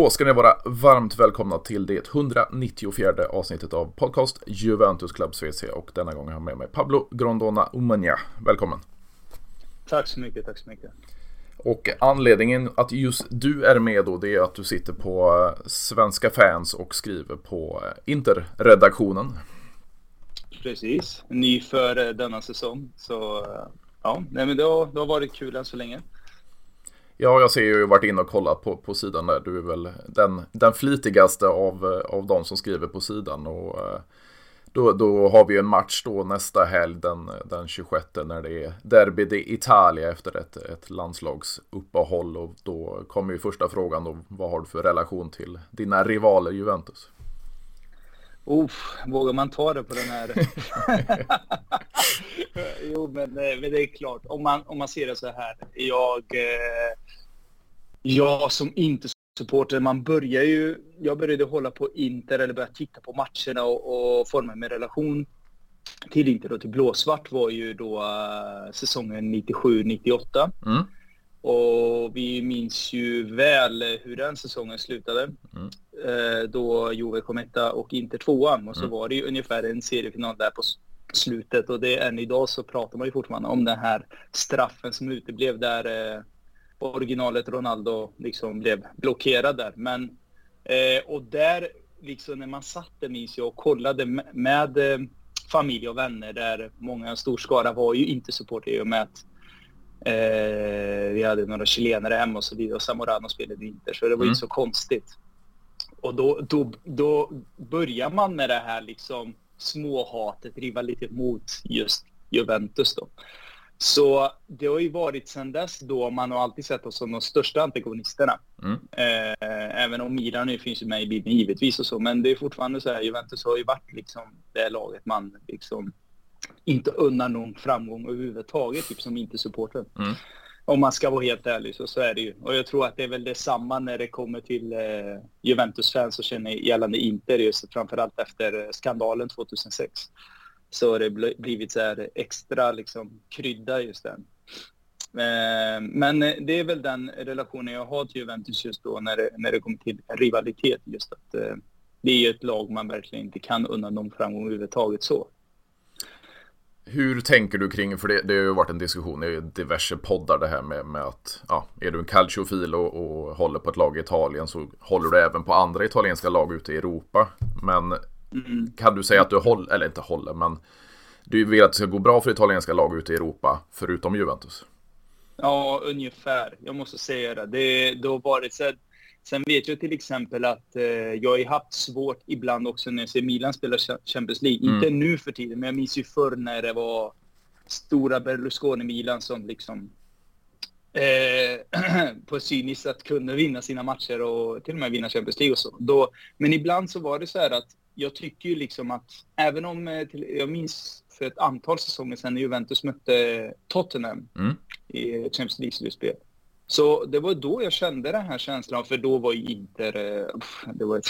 Då ska ni vara varmt välkomna till det 194 avsnittet av podcast Juventus Club CC och denna gång har jag med mig Pablo Grondona Umania. Välkommen! Tack så mycket, tack så mycket. Och anledningen att just du är med då det är att du sitter på eh, Svenska fans och skriver på eh, Interredaktionen. Precis, ny för eh, denna säsong. Så ja, nej men det har, det har varit kul än så länge. Ja, jag ser ju varit inne och kollat på, på sidan där. Du är väl den, den flitigaste av, eh, av de som skriver på sidan. Och, eh, då, då har vi en match då nästa helg den, den 26 när det är Derby d'Italia Italia efter ett, ett landslagsuppehåll. Och då kommer ju första frågan då, vad har du för relation till dina rivaler Juventus? Uff, vågar man ta det på den här? jo, men, eh, men, det är klart. Om man, om man ser det så här. Jag, eh, jag som inte supporter, man börjar ju... Jag började hålla på Inter eller börja titta på matcherna och, och forma min relation till Inter och till blåsvart var ju då uh, säsongen 97-98. Mm. Och vi minns ju väl hur den säsongen slutade. Mm. Eh, då Juve kom etta och Inter tvåan. Och så mm. var det ju ungefär en seriefinal där på slutet. Och det än idag så pratar man ju fortfarande om den här straffen som uteblev där eh, originalet Ronaldo liksom blev blockerad där. Men, eh, och där, liksom när man satt där minns jag och kollade med, med familj och vänner där många, stor skara var ju inte supporter i och med att Eh, vi hade några chilenare hemma och så vidare och Zamorano spelade inte så det var mm. inte så konstigt. Och då, då, då börjar man med det här liksom småhatet, rivalitet mot just Juventus då. Så det har ju varit sedan dess då man har alltid sett oss som de största antagonisterna. Mm. Eh, även om Milan nu finns ju med i bilden givetvis och så, men det är fortfarande så här, Juventus har ju varit liksom det laget man liksom inte unnar någon framgång överhuvudtaget, typ som inte supporter. Mm. Om man ska vara helt ärlig så, så är det ju. Och jag tror att det är väl detsamma när det kommer till eh, Juventus-fans och känner gällande Inter, just framförallt efter eh, skandalen 2006. Så har det blivit så här extra liksom krydda just den. Eh, men det är väl den relationen jag har till Juventus just då när det, när det kommer till rivalitet. Just att eh, det är ett lag man verkligen inte kan unna någon framgång överhuvudtaget så. Hur tänker du kring, för det, det har ju varit en diskussion i diverse poddar det här med, med att ja, är du en calciofil och, och håller på ett lag i Italien så håller du även på andra italienska lag ute i Europa. Men mm. kan du säga att du håller, eller inte håller, men du vill att det ska gå bra för italienska lag ute i Europa förutom Juventus? Ja, ungefär. Jag måste säga det. Det, det har varit så Sen vet jag till exempel att eh, jag har haft svårt ibland också när jag ser Milan spela Champions League. Mm. Inte nu för tiden, men jag minns ju förr när det var stora Berlusconi-Milan som liksom eh, på cyniskt att kunde vinna sina matcher och till och med vinna Champions League och så. Då, men ibland så var det så här att jag tycker ju liksom att även om, eh, till, jag minns för ett antal säsonger sedan när Juventus mötte Tottenham mm. i Champions League-slutspel. Så det var då jag kände den här känslan, för då var ju Inter, eh, det var ett,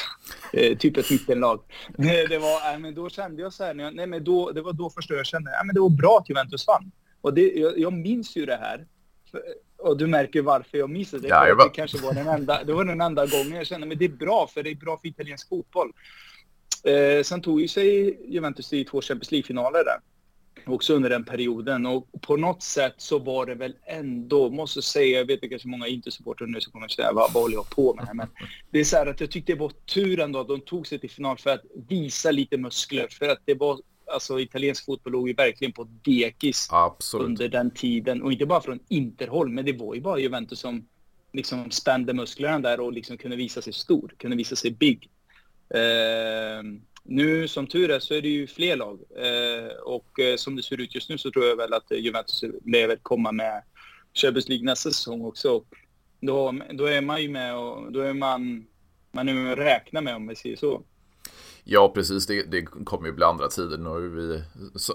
eh, typ ett mittenlag. Det var, men då kände jag så här, nej men då, det var då första jag kände, nej men det var bra att Juventus vann. Och det, jag, jag minns ju det här. Och du märker varför jag missade det. Ja, det kanske var den enda, det var den enda gången jag kände, men det är bra, för det är bra för italiensk fotboll. Eh, sen tog ju sig Juventus till två Champions League-finaler där också under den perioden. Och på något sätt så var det väl ändå, måste säga, jag vet kanske många inte-supportrar nu som kommer att säga vad, vad håller jag på med här? Men det är så här att jag tyckte det var tur ändå att de tog sig till final för att visa lite muskler. För att det var, alltså italiensk fotboll låg ju verkligen på dekis Absolut. under den tiden. Och inte bara från Interhåll, men det var ju bara Juventus som liksom spände musklerna där och liksom kunde visa sig stor, kunde visa sig big. Uh, nu som tur är så är det ju fler lag eh, och eh, som det ser ut just nu så tror jag väl att Juventus lever komma med Champions League nästa säsong också. Då, då är man ju med och då är man, man är med och räknar med om vi säger så. Ja, precis. Det, det kommer ju bli andra tider. Nu har vi,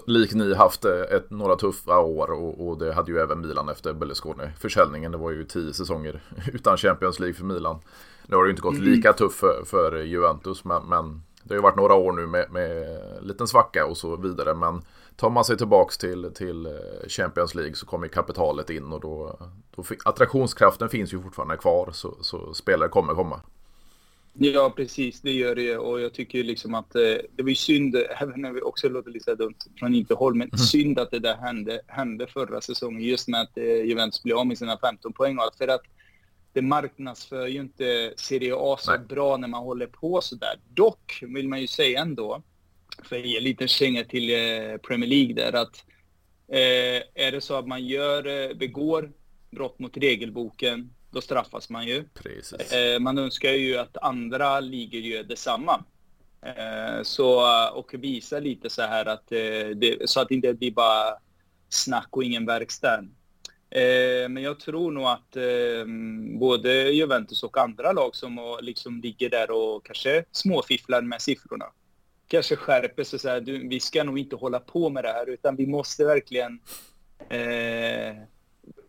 lik ni, haft eh, ett, några tuffa år och, och det hade ju även Milan efter Berlusconi-försäljningen. Det var ju tio säsonger utan Champions League för Milan. Nu har det ju inte gått mm. lika tufft för, för Juventus, men, men det har ju varit några år nu med, med liten svacka och så vidare. Men tar man sig tillbaks till, till eh, Champions League så kommer kapitalet in och då, då attraktionskraften finns ju fortfarande kvar så, så spelare kommer komma. Ja, precis. Det gör det. Och jag tycker liksom att eh, det var ju synd, även när vi också låter lite dumt från inte håll, men mm. synd att det där hände, hände förra säsongen. Just med att eh, Juventus blev av med sina 15 poäng och allt. För att det marknadsför ju inte Serie A så Nej. bra när man håller på så där. Dock vill man ju säga ändå, för att ge en liten känga till eh, Premier League där, att eh, är det så att man gör, eh, begår brott mot regelboken då straffas man ju. Eh, man önskar ju att andra ligor gör detsamma. Eh, så, och visa lite så här att eh, det, så att det inte blir bara snack och ingen verkstad. Eh, men jag tror nog att eh, både Juventus och andra lag som liksom ligger där och kanske småfifflar med siffrorna kanske skärper sig så här, du, vi ska nog inte hålla på med det här utan vi måste verkligen eh,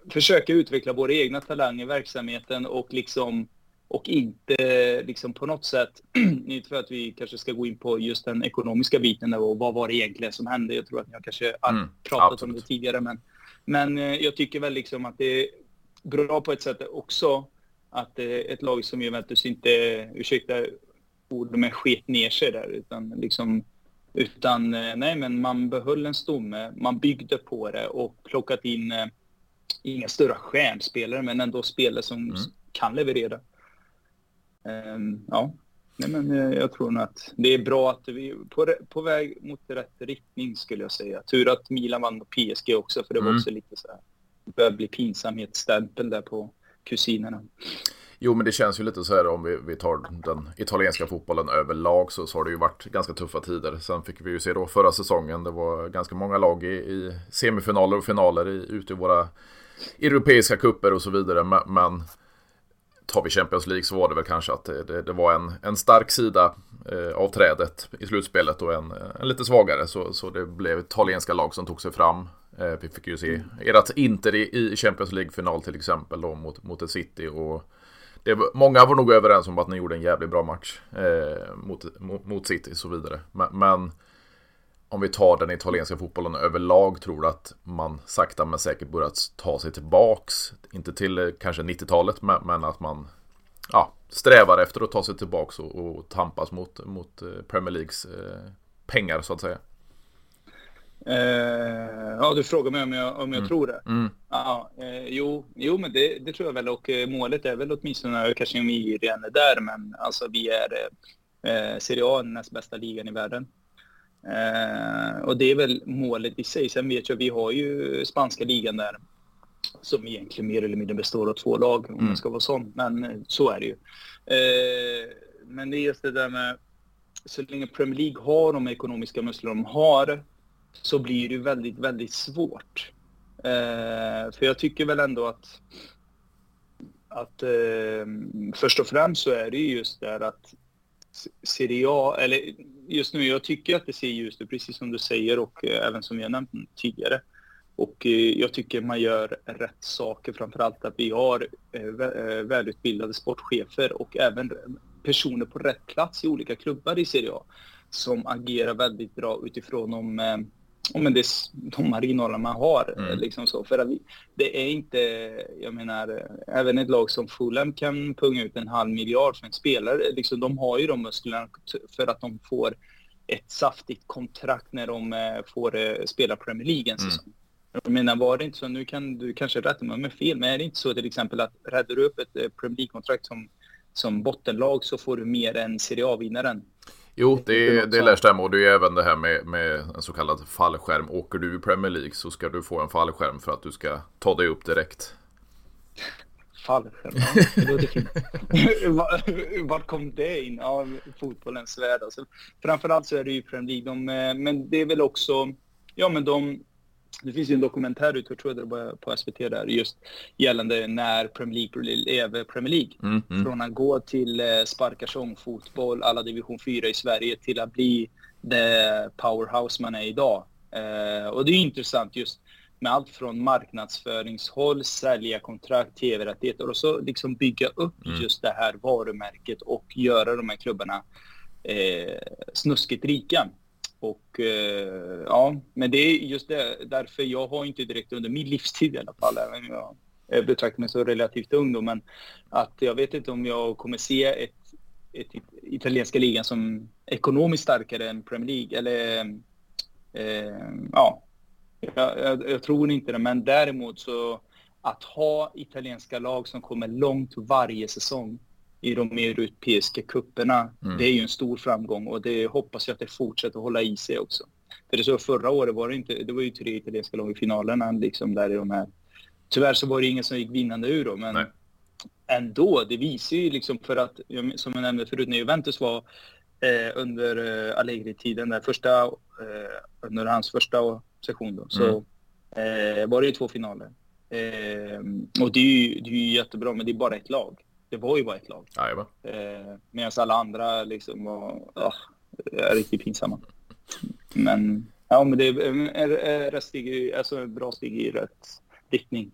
försöka utveckla våra egna talanger i verksamheten och liksom och inte liksom på något sätt, inte för att vi kanske ska gå in på just den ekonomiska biten och vad var det egentligen som hände. Jag tror att ni har kanske mm, pratat absolut. om det tidigare, men, men eh, jag tycker väl liksom att det är bra på ett sätt också att ett lag som Juventus inte, ursäkta ord, men sket ner sig där, utan liksom utan eh, nej, men man behöll en stomme, man byggde på det och plockat in eh, inga större stjärnspelare, men ändå spelare som mm. kan leverera. Um, ja, nej, men eh, jag tror nog att det är bra att vi är på, på väg mot rätt riktning skulle jag säga. Tur att Milan vann mot PSG också, för det var mm. också lite så här, det börjar bli pinsamhetsstämpel där på kusinerna. Jo, men det känns ju lite så här om vi, vi tar den italienska fotbollen överlag så, så har det ju varit ganska tuffa tider. Sen fick vi ju se då förra säsongen, det var ganska många lag i, i semifinaler och finaler i, ute i våra europeiska kupper och så vidare. Men, men tar vi Champions League så var det väl kanske att det, det, det var en, en stark sida eh, av trädet i slutspelet och en, en lite svagare. Så, så det blev italienska lag som tog sig fram. Eh, vi fick ju se ert Inter i, i Champions League-final till exempel då mot, mot ett City. Och det, många var nog överens om att ni gjorde en jävligt bra match eh, mot, mot, mot City och så vidare. Men, men om vi tar den italienska fotbollen överlag tror du att man sakta men säkert börjat ta sig tillbaks? Inte till eh, kanske 90-talet men, att man ja, strävar efter att ta sig tillbaks och, och tampas mot, mot eh, Premier Leagues eh, pengar så att säga. Eh, ja, du frågar mig om jag, om jag mm. tror det. Mm. Ja, eh, jo, jo, men det, det, tror jag väl och målet är väl åtminstone, kanske om vi redan är där, men alltså vi är Serie A, näst bästa ligan i världen. Eh, och det är väl målet i sig. Sen vet jag, vi har ju spanska ligan där som egentligen mer eller mindre består av två lag om mm. man ska vara sån. Men eh, så är det ju. Eh, men det är just det där med så länge Premier League har de ekonomiska muskler de har så blir det väldigt, väldigt svårt. Eh, för jag tycker väl ändå att att eh, först och främst så är det ju just där att Serie A, eller just nu, jag tycker att det ser ljust ut, precis som du säger och eh, även som jag nämnt tidigare. Och eh, jag tycker man gör rätt saker, framförallt att vi har eh, välutbildade sportchefer och även personer på rätt plats i olika klubbar i Serie A som agerar väldigt bra utifrån de, om det, de marginaler man har. Mm. Liksom så. För att vi, det är inte, jag menar, även ett lag som Fulham kan punga ut en halv miljard för en spelare. Liksom, de har ju de musklerna för att de får ett saftigt kontrakt när de eh, får eh, spela Premier League en mm. säsong. Mm. Jag menar, var det inte så, nu kan du kanske rätta mig om jag fel, men är det inte så till exempel att räddar du upp ett eh, Premier League-kontrakt som, som bottenlag så får du mer än Serie A-vinnaren? Jo, det, det lär stämma och det är även det här med, med en så kallad fallskärm. Åker du i Premier League så ska du få en fallskärm för att du ska ta dig upp direkt. Fallskärm, ja. Det låter fint. Vart kom det in? Ja, fotbollens värld. Alltså, framförallt så är det ju Premier League. De, eh, men det är väl också, ja men de, det finns ju en dokumentär ute, jag tror det var på SVT där, just gällande när Premier League lever Premier League. Mm, mm. Från att gå till eh, sparka fotboll, alla division 4 i Sverige, till att bli det powerhouse man är idag. Eh, och det är intressant just med allt från marknadsföringshåll, sälja kontrakt, tv-rättigheter och så liksom bygga upp mm. just det här varumärket och göra de här klubbarna eh, snuskigt rika. Och eh, ja, men det är just det, därför jag har inte direkt under min livstid i alla fall, även om jag betraktar mig som relativt ung då, men att jag vet inte om jag kommer se ett italienska ligan som ekonomiskt starkare än Premier League. Eller eh, ja, jag, jag, jag, tror inte det. Men däremot så att ha italienska lag som kommer långt varje säsong i de europeiska kupperna, mm. det är ju en stor framgång och det hoppas jag att det fortsätter att hålla i sig också. För det så förra året var det inte, det var ju tre italienska lag i finalerna liksom där i de här. Tyvärr så var det ingen som gick vinnande ur då, men Nej. ändå, det visar ju liksom för att, som jag nämnde förut, när Juventus var eh, under eh, Allegri-tiden, där första, eh, under hans första session då, så mm. eh, var det ju två finaler. Eh, och det är, ju, det är ju jättebra, men det är bara ett lag. Det var ju bara ett lag. Eh, Medan alla andra liksom var ja, riktigt pinsamma. Men, ja, men det är, är, är steg, alltså ett bra steg i rätt riktning.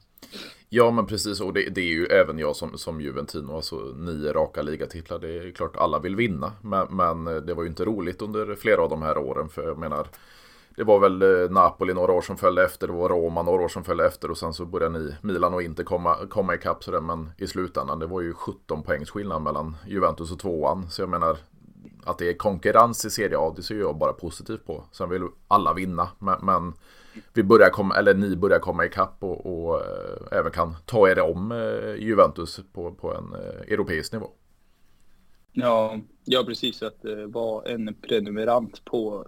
Ja men precis och det, det, är ju även jag som, som Juventino, alltså nio raka ligatitlar. Det är klart alla vill vinna. Men, men det var ju inte roligt under flera av de här åren. För jag menar, det var väl eh, Napoli några år som följde efter, det var Roma några år som följde efter och sen så började ni, Milan och inte komma, komma ikapp sådär. Men i slutändan, det var ju 17 poängs skillnad mellan Juventus och tvåan. Så jag menar, att det är konkurrens i Serie A, det ser jag bara positivt på. Sen vill alla vinna, men, men vi börjar komma, eller ni börjar komma ikapp och, och äh, även kan ta er om äh, Juventus på, på en äh, europeisk nivå. Ja, ja precis. Att äh, vara en prenumerant på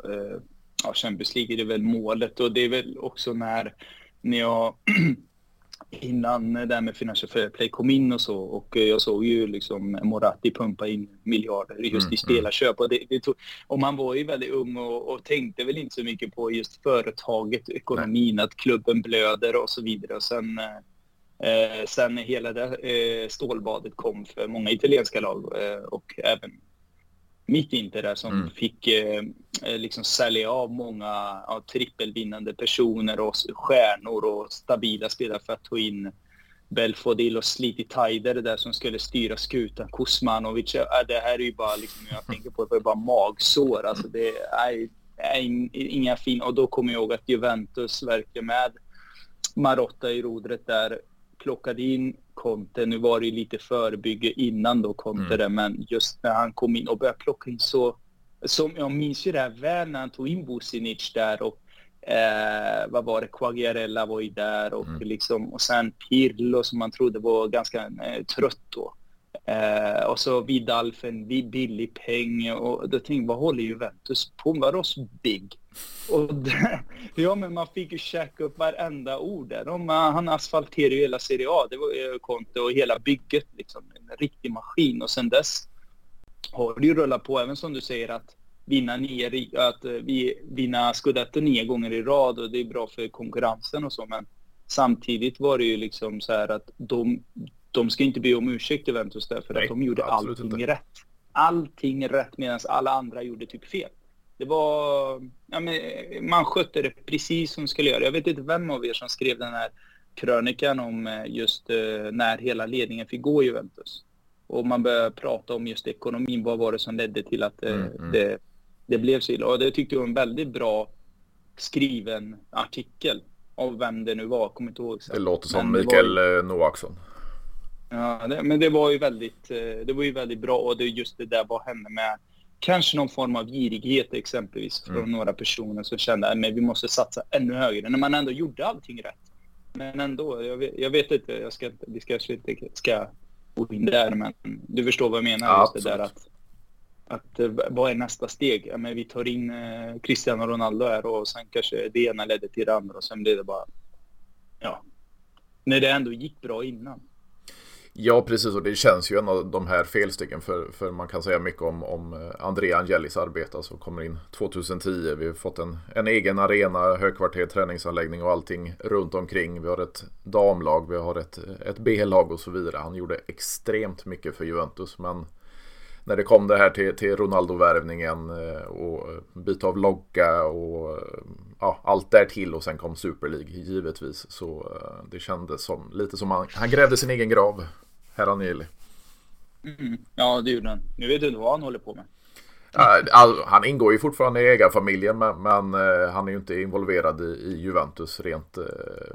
ja, Champions League är det väl målet och det är väl också när, när jag innan det här med Financial Fair Play kom in och så och jag såg ju liksom Moratti pumpa in miljarder just mm, i mm. spelarköp och, det, det tog, och man var ju väldigt ung och, och, tänkte väl inte så mycket på just företaget, ekonomin, Nej. att klubben blöder och så vidare och sen eh, sen hela det eh, stålbadet kom för många italienska lag eh, och även mitt Inter där som mm. fick eh, eh, liksom sälja av många ja, trippelvinnande personer och stjärnor och stabila spelare för att ta in Belfodil och Sliti Taider där som skulle styra skutan. Kuzmanovic, äh, det här är ju bara liksom, jag tänker på det, är bara magsår. Alltså det är, är inga fina, och då kommer jag ihåg att Juventus verkligen med Marotta i rodret där plockade in Conte. Nu var det lite förebygge innan då Conte mm. men just när han kom in och började plocka in så, som jag minns ju det här väl när han tog in Businic där och eh, vad var det, Quagliarella var ju där och mm. liksom och sen Pirlo som man trodde var ganska eh, trött då. Eh, och så Vidal för en billig peng och då tänkte jag, vad håller Juventus på med? Vadå big? Och det, ja, men man fick ju checka upp varenda ord där. De, han asfalterade ju hela Serie A, det var ju Conte och hela bygget liksom. En riktig maskin och sen dess har det ju rullat på, även som du säger att vinna nio, att vi vinna scudetto nio gånger i rad och det är bra för konkurrensen och så, men samtidigt var det ju liksom så här att de, de ska inte be om ursäkt Juventus därför Nej, att de gjorde allting inte. rätt. Allting rätt medan alla andra gjorde typ fel. Det var... Ja, men man skötte det precis som skulle göra. Jag vet inte vem av er som skrev den här krönikan om eh, just uh, när hela ledningen fick gå i Juventus. Och man började prata om just ekonomin. Vad var det som ledde till att uh, mm, mm. Det, det blev så illa? Och det tyckte jag var en väldigt bra skriven artikel av vem det nu var. Kommer inte ihåg. Det låter som men Mikael ju... Noaksson. Ja, det, men det var ju väldigt, det var ju väldigt bra och det just det där vad hände med kanske någon form av girighet exempelvis från mm. några personer som kände att vi måste satsa ännu högre när man ändå gjorde allting rätt. Men ändå, jag vet, jag vet inte, jag ska, vi kanske inte ska gå in där, men du förstår vad jag menar. Ja, just det där att, att eh, vad är nästa steg? Ja, men vi tar in eh, Cristiano Ronaldo här och sen kanske det ena ledde till det andra och sen blir det bara, ja, när det ändå gick bra innan. Ja, precis. Och det känns ju en av de här felstegen. För, för man kan säga mycket om, om eh, André Angelis arbete. Alltså kommer in 2010. Vi har fått en, en egen arena, högkvarter, träningsanläggning och allting runt omkring. Vi har ett damlag, vi har ett, ett B-lag och så vidare. Han gjorde extremt mycket för Juventus. Men när det kom det här till, till Ronaldo-värvningen eh, och eh, byta av logga och ja, allt därtill och sen kom Super League givetvis. Så det kändes som lite som han, han grävde sin egen grav herr Agnelli. Mm. Ja, det gjorde han. Nu vet du inte vad han håller på med. All, han ingår ju fortfarande i ägarfamiljen men, men uh, han är ju inte involverad i, i Juventus rent uh,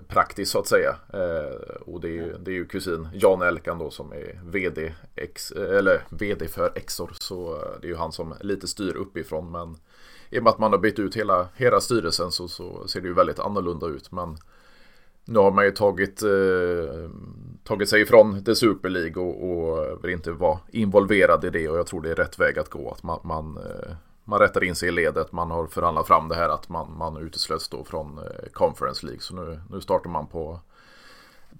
praktiskt så att säga. Uh, och det är, ju, det är ju kusin Jan Elkan då som är VD, ex, eller VD för Exor. Så det är ju han som lite styr uppifrån. Men i och med att man har bytt ut hela, hela styrelsen så, så ser det ju väldigt annorlunda ut. Men nu har man ju tagit, eh, tagit sig ifrån The Super League och, och vill inte vara involverad i det och jag tror det är rätt väg att gå. Att man, man, eh, man rättar in sig i ledet, man har förhandlat fram det här att man, man uteslöts då från eh, Conference League. Så nu, nu startar man på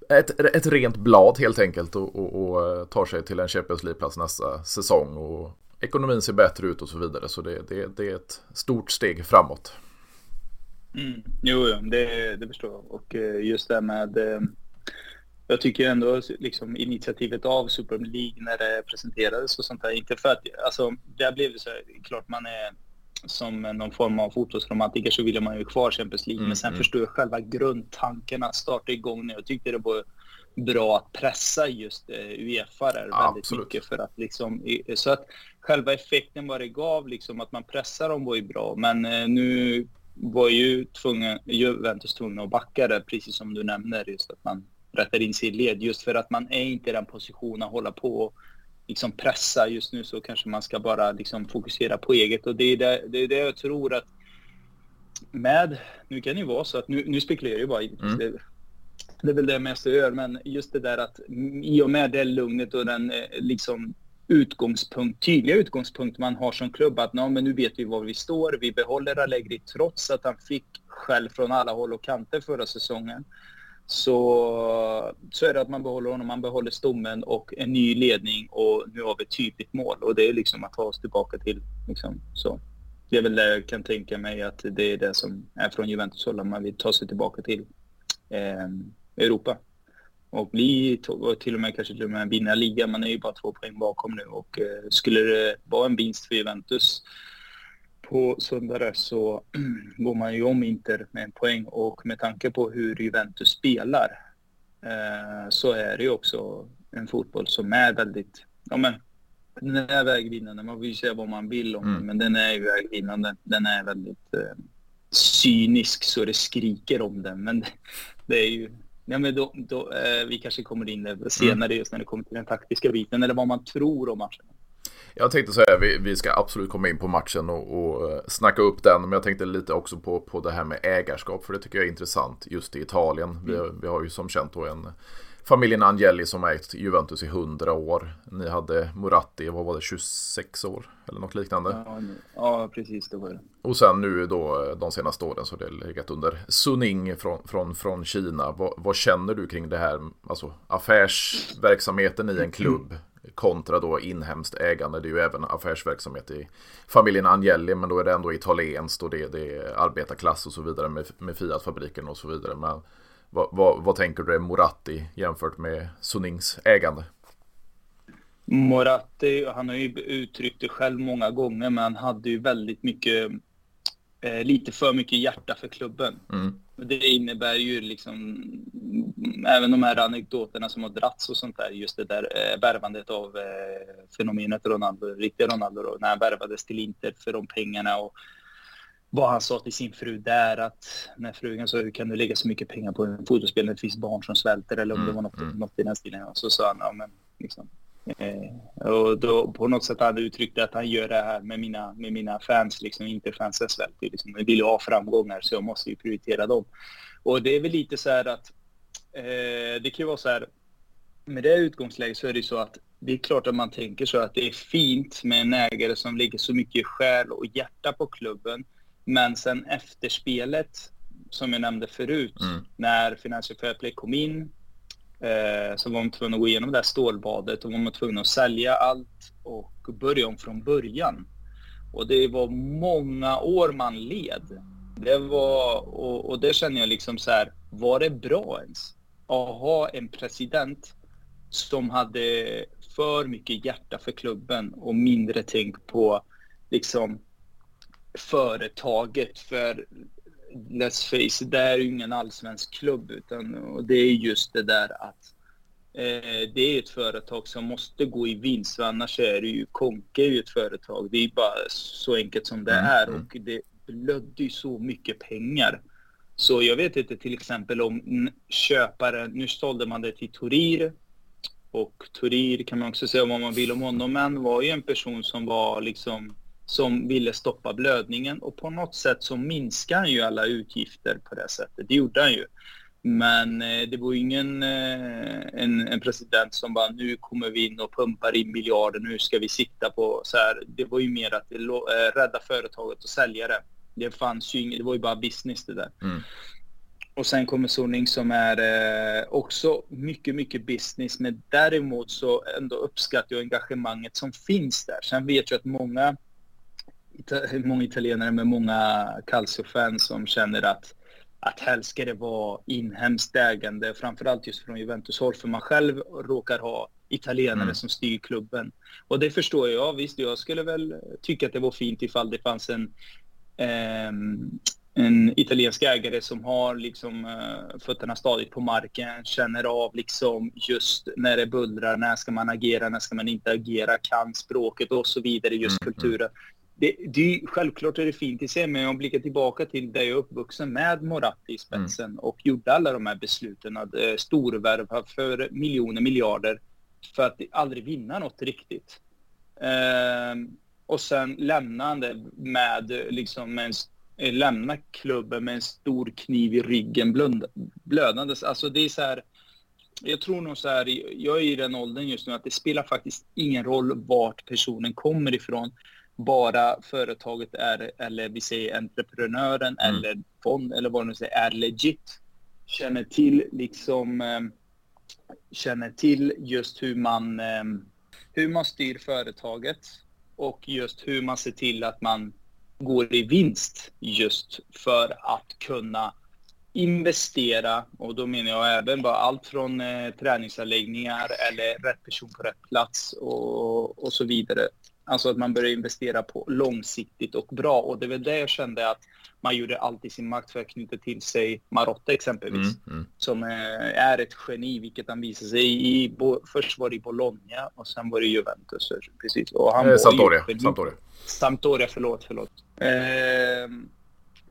ett, ett rent blad helt enkelt och, och, och eh, tar sig till en Champions League-plats nästa säsong. Och ekonomin ser bättre ut och så vidare. Så det, det, det är ett stort steg framåt. Mm. Jo, det, det förstår jag. Och eh, just det med... Eh, jag tycker ändå liksom initiativet av Super League när det presenterades och sånt där. Inte för att, alltså, där blev det så här, klart man är som någon form av fotbollsromantiker så ville man ju kvar Champions League. Mm, men sen mm. förstår jag själva grundtanken att starta igång nu. Jag tyckte det var bra att pressa just eh, Uefa där ja, väldigt absolut. mycket för att liksom, så att själva effekten vad det gav, liksom att man pressar dem var ju bra. Men nu var ju tvungen, Juventus tvungna att backa där, precis som du nämner, just att man rättar in sig i led, just för att man är inte i den positionen att hålla på och liksom pressa. Just nu så kanske man ska bara liksom fokusera på eget och det är det, det, är det jag tror att med, nu kan det ju vara så att, nu, nu spekulerar jag bara, mm. det, det är väl det mesta jag gör, men just det där att i och med det lugnet och den eh, liksom utgångspunkt, tydliga utgångspunkt man har som klubb att men nu vet vi var vi står. Vi behåller Allegri trots att han fick skäll från alla håll och kanter förra säsongen. Så, så är det att man behåller honom, man behåller stommen och en ny ledning och nu har vi ett tydligt mål och det är liksom att ta oss tillbaka till liksom, så. Det är väl det jag kan tänka mig att det är det som är från Juventus håll, man vill ta sig tillbaka till eh, Europa och bli och till och med kanske till och med vinna ligan. Man är ju bara två poäng bakom nu och eh, skulle det vara en vinst för Juventus på söndag så går man ju om Inter med en poäng och med tanke på hur Juventus spelar eh, så är det ju också en fotboll som är väldigt, ja men den är vägvinnande. Man vill säga vad man vill om mm. den, men den är ju vägvinnande. Den är väldigt eh, cynisk så det skriker om den, men det, det är ju Ja, men då, då eh, vi kanske kommer in senare mm. just när det kommer till den taktiska biten eller vad man tror om matchen. Jag tänkte säga vi, vi ska absolut komma in på matchen och, och eh, snacka upp den. Men jag tänkte lite också på, på det här med ägarskap. För det tycker jag är intressant just i Italien. Mm. Vi, vi har ju som känt då en familjen Angeli som ägt Juventus i 100 år. Ni hade Muratti, vad var det, 26 år eller något liknande? Ja, ja precis det var det. Och sen nu då de senaste åren så har det legat under Suning från, från, från Kina. Vad, vad känner du kring det här, alltså affärsverksamheten i en klubb kontra då inhemskt ägande. Det är ju även affärsverksamhet i familjen Angeli men då är det ändå italienskt och det, det är arbetarklass och så vidare med, med Fiat-fabriken och så vidare. Men vad, vad, vad, tänker du är Moratti jämfört med Sunings ägande? Moratti, han har ju uttryckt det själv många gånger, men han hade ju väldigt mycket, eh, lite för mycket hjärta för klubben. Mm. Det innebär ju liksom, även de här anekdoterna som har dragits och sånt där, just det där eh, värvandet av eh, fenomenet Ronaldo, riktiga Ronaldo då, när han värvades till Inter för de pengarna och vad han sa till sin fru där att när frugan sa hur kan du lägga så mycket pengar på en fotbollsspel när det finns barn som svälter eller om mm, det var något, mm. något i den stilen. Och så sa han, ja men liksom. Eh, och då på något sätt hade uttryckt att han gör det här med mina, med mina fans, liksom inte fansen svälter. Liksom. Jag vill ju ha framgångar så jag måste ju prioritera dem. Och det är väl lite så här att eh, det kan ju vara så här med det utgångsläget så är det så att det är klart att man tänker så att det är fint med en ägare som lägger så mycket själ och hjärta på klubben men sen efterspelet, som jag nämnde förut, mm. när Financial Fair Play kom in, eh, så var man tvungen att gå igenom det här stålbadet och var man tvungen att sälja allt och börja om från början. Och det var många år man led. Det var, och, och det känner jag liksom så här, var det bra ens? Att ha en president som hade för mycket hjärta för klubben och mindre tänk på liksom företaget. För let's face it, det är ju ingen allsvensk klubb utan och det är just det där att Eh, det är ett företag som måste gå i vinst, för annars är det ju Konke är ju ett företag. Det är bara så enkelt som det mm. är mm. och det blödde ju så mycket pengar. Så jag vet inte till exempel om köparen, nu sålde man det till Torir och Torir kan man också säga vad man vill om honom, men var ju en person som var liksom som ville stoppa blödningen och på något sätt så minskar han ju alla utgifter på det sättet. Det gjorde han ju. Men eh, det var ingen eh, en, en, president som bara nu kommer vi in och pumpar in miljarder, nu ska vi sikta på så här. Det var ju mer att eh, rädda företaget och sälja det. Det fanns ju inget, det var ju bara business det där. Mm. Och sen kommer Soning som är eh, också mycket, mycket business. Men däremot så ändå uppskattar jag engagemanget som finns där. Sen vet jag att många, många italienare med många Calcio-fans som känner att att helst ska det vara inhemskt ägande, framförallt just från Juventus håll, för man själv råkar ha italienare mm. som styr klubben. Och det förstår jag. Visst, jag skulle väl tycka att det var fint ifall det fanns en, eh, en italiensk ägare som har liksom uh, fötterna stadigt på marken, känner av liksom just när det bullrar, när ska man agera, när ska man inte agera, kan språket och så vidare, just mm. kulturen. Det, det, självklart är det fint i sig, men jag blickar tillbaka till där jag är uppvuxen med Moratti i spetsen mm. och gjorde alla de här besluten att uh, storvärva för miljoner, miljarder för att aldrig vinna något riktigt. Uh, och sen lämnande med liksom en Eh, lämna klubben med en stor kniv i ryggen blödandes. Alltså det är så här, jag tror nog så här, jag är i den åldern just nu att det spelar faktiskt ingen roll vart personen kommer ifrån. Bara företaget är, eller vi säger entreprenören mm. eller fond eller vad nu säger, är legit. Känner till liksom, eh, känner till just hur man, eh, hur man styr företaget och just hur man ser till att man går i vinst just för att kunna investera och då menar jag även bara allt från eh, träningsanläggningar eller rätt person på rätt plats och, och så vidare. Alltså att man börjar investera på långsiktigt och bra och det väl det jag kände att man gjorde allt i sin makt för att knyta till sig Marotta exempelvis. Mm, mm. Som eh, är ett geni, vilket han visade sig i. Först var det i Bologna och sen var det Juventus. Precis. Och han eh, Sampdoria. Sampdoria. Sampdoria, förlåt, förlåt. Eh,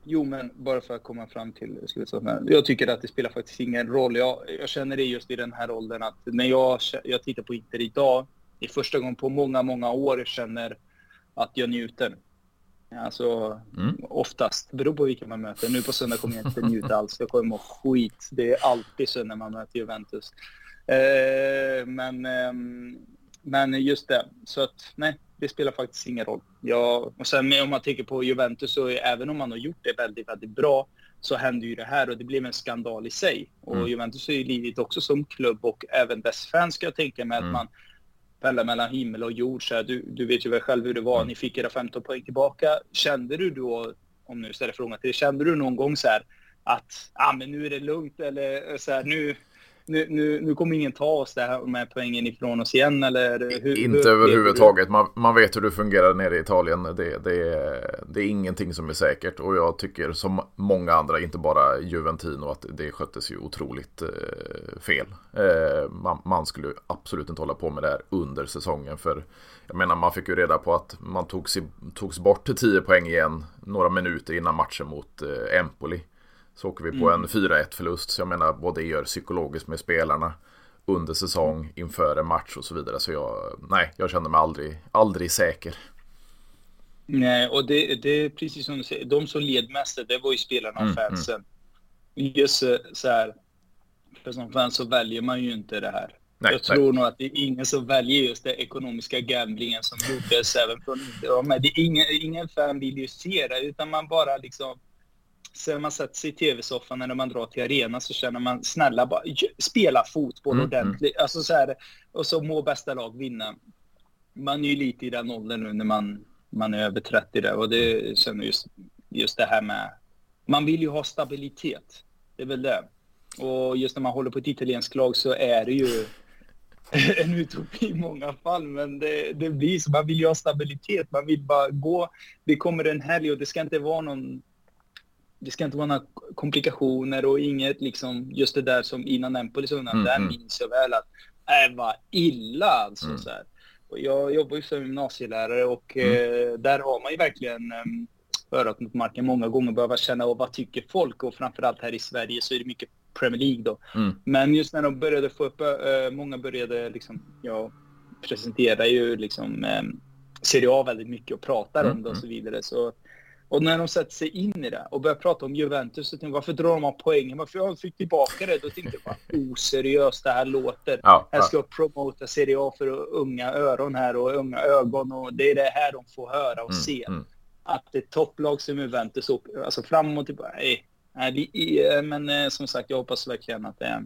jo, men bara för att komma fram till slutsatsen. Jag tycker att det spelar faktiskt ingen roll. Jag, jag känner det just i den här åldern att när jag, jag tittar på Inter idag, det är första gången på många, många år jag känner att jag njuter. Alltså mm. oftast, beror på vilka man möter. Nu på söndag kommer jag inte njuta alls. Jag kommer må skit. Det är alltid så när man möter Juventus. Eh, men, eh, men just det, så att nej, det spelar faktiskt ingen roll. Jag, och sen om man tänker på Juventus så även om man har gjort det väldigt, väldigt bra så händer ju det här och det blev en skandal i sig. Och mm. Juventus är ju lidit också som klubb och även dess fans ska jag tänka mig mm. att man fälla mellan himmel och jord. Så här, du, du vet ju väl själv hur det var. Mm. Ni fick era 15 poäng tillbaka. Kände du då, om nu ställer frågan till dig, kände du någon gång så här att ah, men nu är det lugnt eller så här, nu, nu, nu, nu kommer ingen ta oss där med poängen ifrån oss igen eller? Hur, inte hur, överhuvudtaget. Man, man vet hur det fungerar nere i Italien. Det, det, är, det är ingenting som är säkert. Och jag tycker som många andra, inte bara Juventino, att det sköttes ju otroligt eh, fel. Eh, man, man, skulle absolut inte hålla på med det här under säsongen. För jag menar, man fick ju reda på att man togs, togs bort till 10 poäng igen några minuter innan matchen mot eh, Empoli. Så åker vi på mm. en 4-1 förlust. Så jag menar vad det gör psykologiskt med spelarna under säsong, inför en match och så vidare. Så jag, nej, jag kände mig aldrig, aldrig säker. Nej, och det, det är precis som du säger. De som led mest, det var ju spelarna och mm, mm. fansen. Mm. Just så här, för som fan så väljer man ju inte det här. Nej, jag tror nej. nog att det är ingen som väljer just den ekonomiska gamblingen som gjordes även från ja, men det är ingen, ingen fan vill ju se det, utan man bara liksom Sen man sätter sig i tv-soffan när man drar till arena så känner man snälla bara spela fotboll mm. ordentligt. Mm. Alltså så här, och så må bästa lag vinna. Man är ju lite i den åldern nu när man, man är över 30 där och det känner just, just det här med... Man vill ju ha stabilitet. Det är väl det. Och just när man håller på ett italienskt lag så är det ju en utopi i många fall, men det, det blir så. Man vill ju ha stabilitet. Man vill bara gå. Det kommer en helg och det ska inte vara någon det ska inte vara några komplikationer och inget liksom just det där som innan Empolis undan. Mm, där mm. minns jag väl att äh, vad illa alltså. Mm. Så här. Och jag jobbar ju som gymnasielärare och mm. eh, där har man ju verkligen eh, örat mot marken många gånger behöva känna av vad tycker folk och framförallt här i Sverige så är det mycket Premier League då. Mm. Men just när de började få upp, äh, många började liksom, ja, presentera ju liksom äh, Serie A väldigt mycket och pratar mm. om det och mm. så vidare. Så, och när de sätter sig in i det och börjar prata om Juventus så tänkte varför drar de av poängen? Varför jag fick tillbaka det? Då tänkte jag bara, oseriöst det här låter. Ja, här ska jag promota Serie A för unga öron här och unga ögon och det är det här de får höra och mm, se. Mm. Att det är topplag som Juventus, alltså fram och tillbaka, nej, Nej, men eh, som sagt, jag hoppas verkligen att det,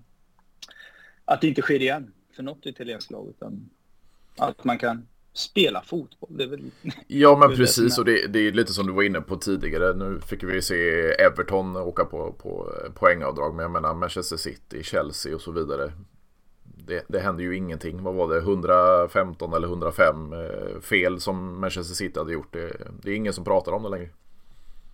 att det inte sker igen för något italienskt lag, utan att man kan spela fotboll. Det är väl, ja, men precis. Och det, det, är lite som du var inne på tidigare. Nu fick vi se Everton åka på, på poängavdrag. Men jag menar Manchester City, Chelsea och så vidare. Det, det hände ju ingenting. Vad var det? 115 eller 105 eh, fel som Manchester City hade gjort. Det, det är ingen som pratar om det längre.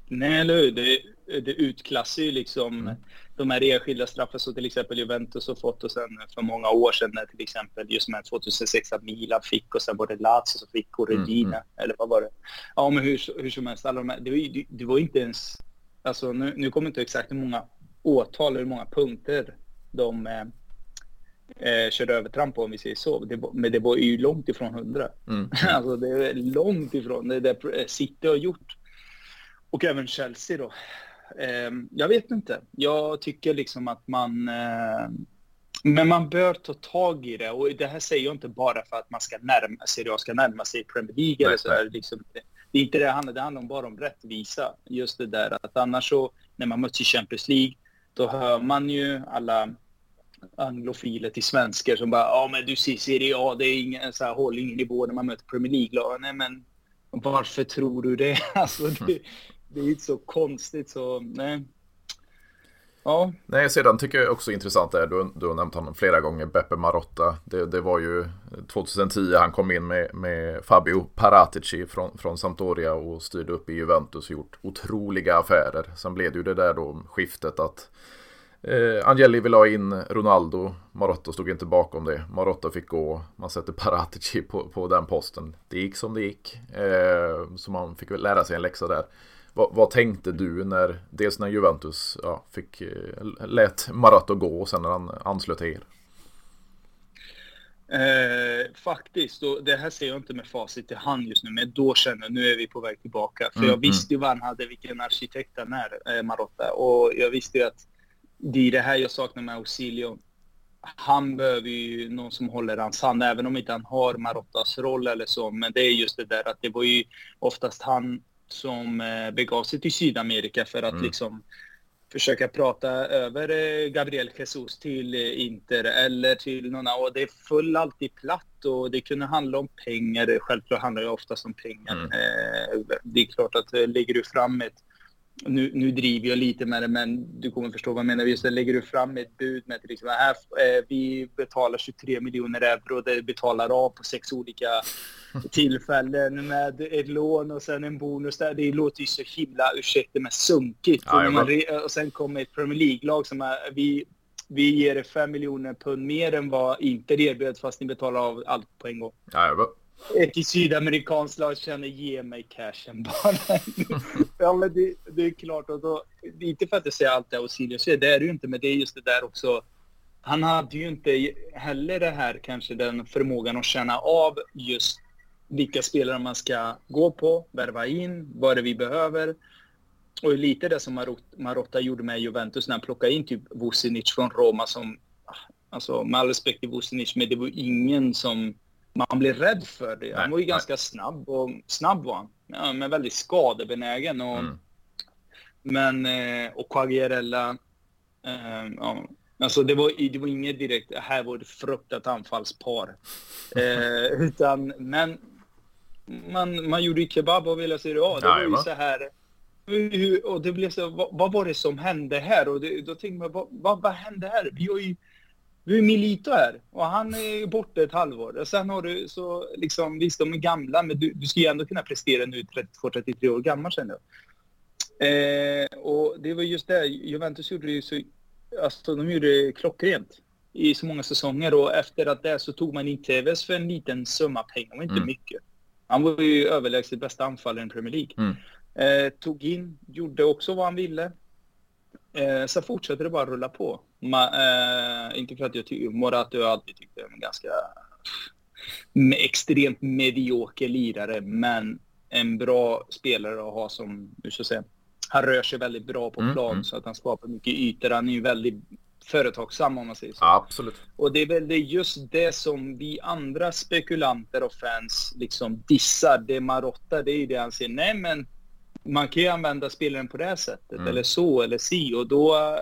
Nej, eller hur? Det, det utklassar ju liksom mm. de här enskilda straffen som till exempel Juventus har fått och sen för många år sedan när till exempel just med 2006 att Milan fick och sen var det Lazio som fick och Regina, mm, mm. eller vad var det? Ja, men hur, hur som helst, alla de här, det, var, det, det var inte ens, alltså nu, nu kommer inte exakt hur många åtal hur många punkter de eh, eh, körde övertramp på om vi säger så. Det, men det var ju långt ifrån hundra. Mm. alltså det är långt ifrån det där City har gjort och även Chelsea då. Eh, jag vet inte. Jag tycker liksom att man... Eh, men man bör ta tag i det. Och det här säger jag inte bara för att man ska närma sig, jag ska närma sig Premier League eller så här, liksom, det är inte det det handlar, det handlar bara om rättvisa. Just det där att annars så, när man möts i Champions League, då hör man ju alla anglofiler till svenskar som bara ja men du ser Serie A, det är ingen så här, håller ingen nivå när man möter Premier League-lag. Nej men varför tror du det? Alltså, det, det är inte så konstigt så, nej. Ja. Nej, sedan tycker jag också intressant är, du, du har nämnt honom flera gånger, Beppe Marotta. Det, det var ju 2010 han kom in med, med Fabio Paratici från, från Sampdoria och styrde upp i Juventus och gjort otroliga affärer. Sen blev det ju det där då skiftet att eh, Angeli ville ha in Ronaldo, Marotta stod inte bakom det. Marotta fick gå, man sätter Paratici på, på den posten. Det gick som det gick, eh, så man fick väl lära sig en läxa där. Vad, vad, tänkte du när, dels när Juventus ja, fick, eh, lät Maratto gå och sen när han anslöt till er? Eh, faktiskt, och det här ser jag inte med facit i hand just nu, men då känner jag nu är vi på väg tillbaka. För mm, jag visste ju vad han hade, vilken arkitekt han är, eh, Marotta. Och jag visste ju att det är det här jag saknar med Auxilio. Han behöver ju någon som håller hans hand, även om inte han har Marottas roll eller så. Men det är just det där att det var ju oftast han som eh, begav sig till Sydamerika för att mm. liksom försöka prata över eh, Gabriel Jesus till eh, Inter eller till någon. Och det föll alltid platt och det kunde handla om pengar. Självklart handlar det oftast om pengar. Mm. Det är klart att lägger du fram ett nu, nu driver jag lite med det, men du kommer förstå vad jag menar. Just det, lägger du fram ett bud med till exempel, här, äh, vi betalar 23 miljoner euro, det betalar av på sex olika tillfällen med ett lån och sen en bonus där. Det låter ju så himla, ursäkta men sunkigt. Ja, man, och sen kommer ett Premier League-lag som är, vi, vi ger 5 miljoner pund mer än vad Inter erbjöd fast ni betalar av allt på en gång. Ja, ett sydamerikanskt lag känner ge mig cashen bara. ja men det, det, är klart och då, inte för att jag säger allt det Osilius säger, det är det ju inte, men det är just det där också. Han hade ju inte heller det här kanske den förmågan att känna av just vilka spelare man ska gå på, värva in, vad det vi behöver. Och lite det som Marotta gjorde med Juventus när han plockade in typ Vucinic från Roma som, alltså med all respekt till Vucinic, men det var ingen som man blir rädd för det. Han var ju nej. ganska snabb och snabb var han. Ja, men väldigt skadebenägen och mm. men eh, och Quagliarella eh, ja, Alltså det var, det var inget direkt, här var det fruktat anfallspar. Eh, utan, men man, man gjorde ju kebab och ville se det. Ja, det var ju så här. Och det blev så, vad, vad var det som hände här? Och det, då tänkte man, vad, vad, vad hände här? Vi har ju du är Milito här och han är borta ett halvår. Och sen har du så liksom, visst de är gamla men du, du ska ju ändå kunna prestera nu 32-33 år gammal känner jag. Eh, och det var just det, Juventus gjorde ju så, alltså de gjorde det klockrent i så många säsonger och efter att det så tog man in Tevez för en liten summa pengar och inte mm. mycket. Han var ju överlägset bästa anfallaren i Premier League. Mm. Eh, tog in, gjorde också vad han ville. Eh, sen fortsatte det bara rulla på. Ma, eh, inte för att jag tycker, Morato har jag alltid tyckt är en ganska extremt medioker lirare, men en bra spelare att ha som, hur ska jag säga, han rör sig väldigt bra på mm, plan mm. så att han skapar mycket ytor. Han är ju väldigt företagsam om man säger så. Absolut. Och det är väl just det som vi andra spekulanter och fans liksom dissar. Det Marotta, det är ju det han säger. Nej men man kan ju använda spelaren på det här sättet mm. eller så eller si och då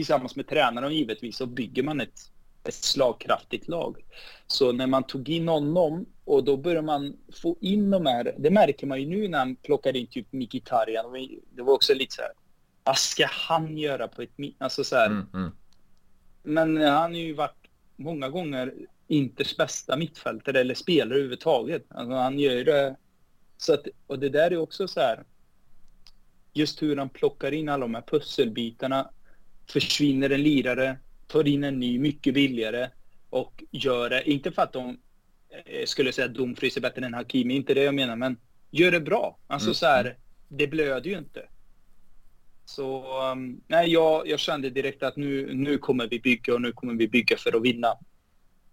tillsammans med tränaren givetvis så bygger man ett, ett slagkraftigt lag. Så när man tog in honom och då börjar man få in de här, det märker man ju nu när han plockar in typ Mkhitaryan. Det var också lite så här, vad ska han göra på ett, alltså så här. Mm, mm. Men han har ju varit många gånger Inters bästa mittfältare eller spelare överhuvudtaget. Alltså han gör det. Så att, och det där är också så här. Just hur han plockar in alla de här pusselbitarna. Försvinner en lirare, tar in en ny mycket billigare och gör det, inte för att de eh, skulle säga att Dumfries är bättre än Hakimi, inte det jag menar, men gör det bra. Alltså mm. så här, det blöder ju inte. Så um, nej, jag, jag kände direkt att nu, nu kommer vi bygga och nu kommer vi bygga för att vinna.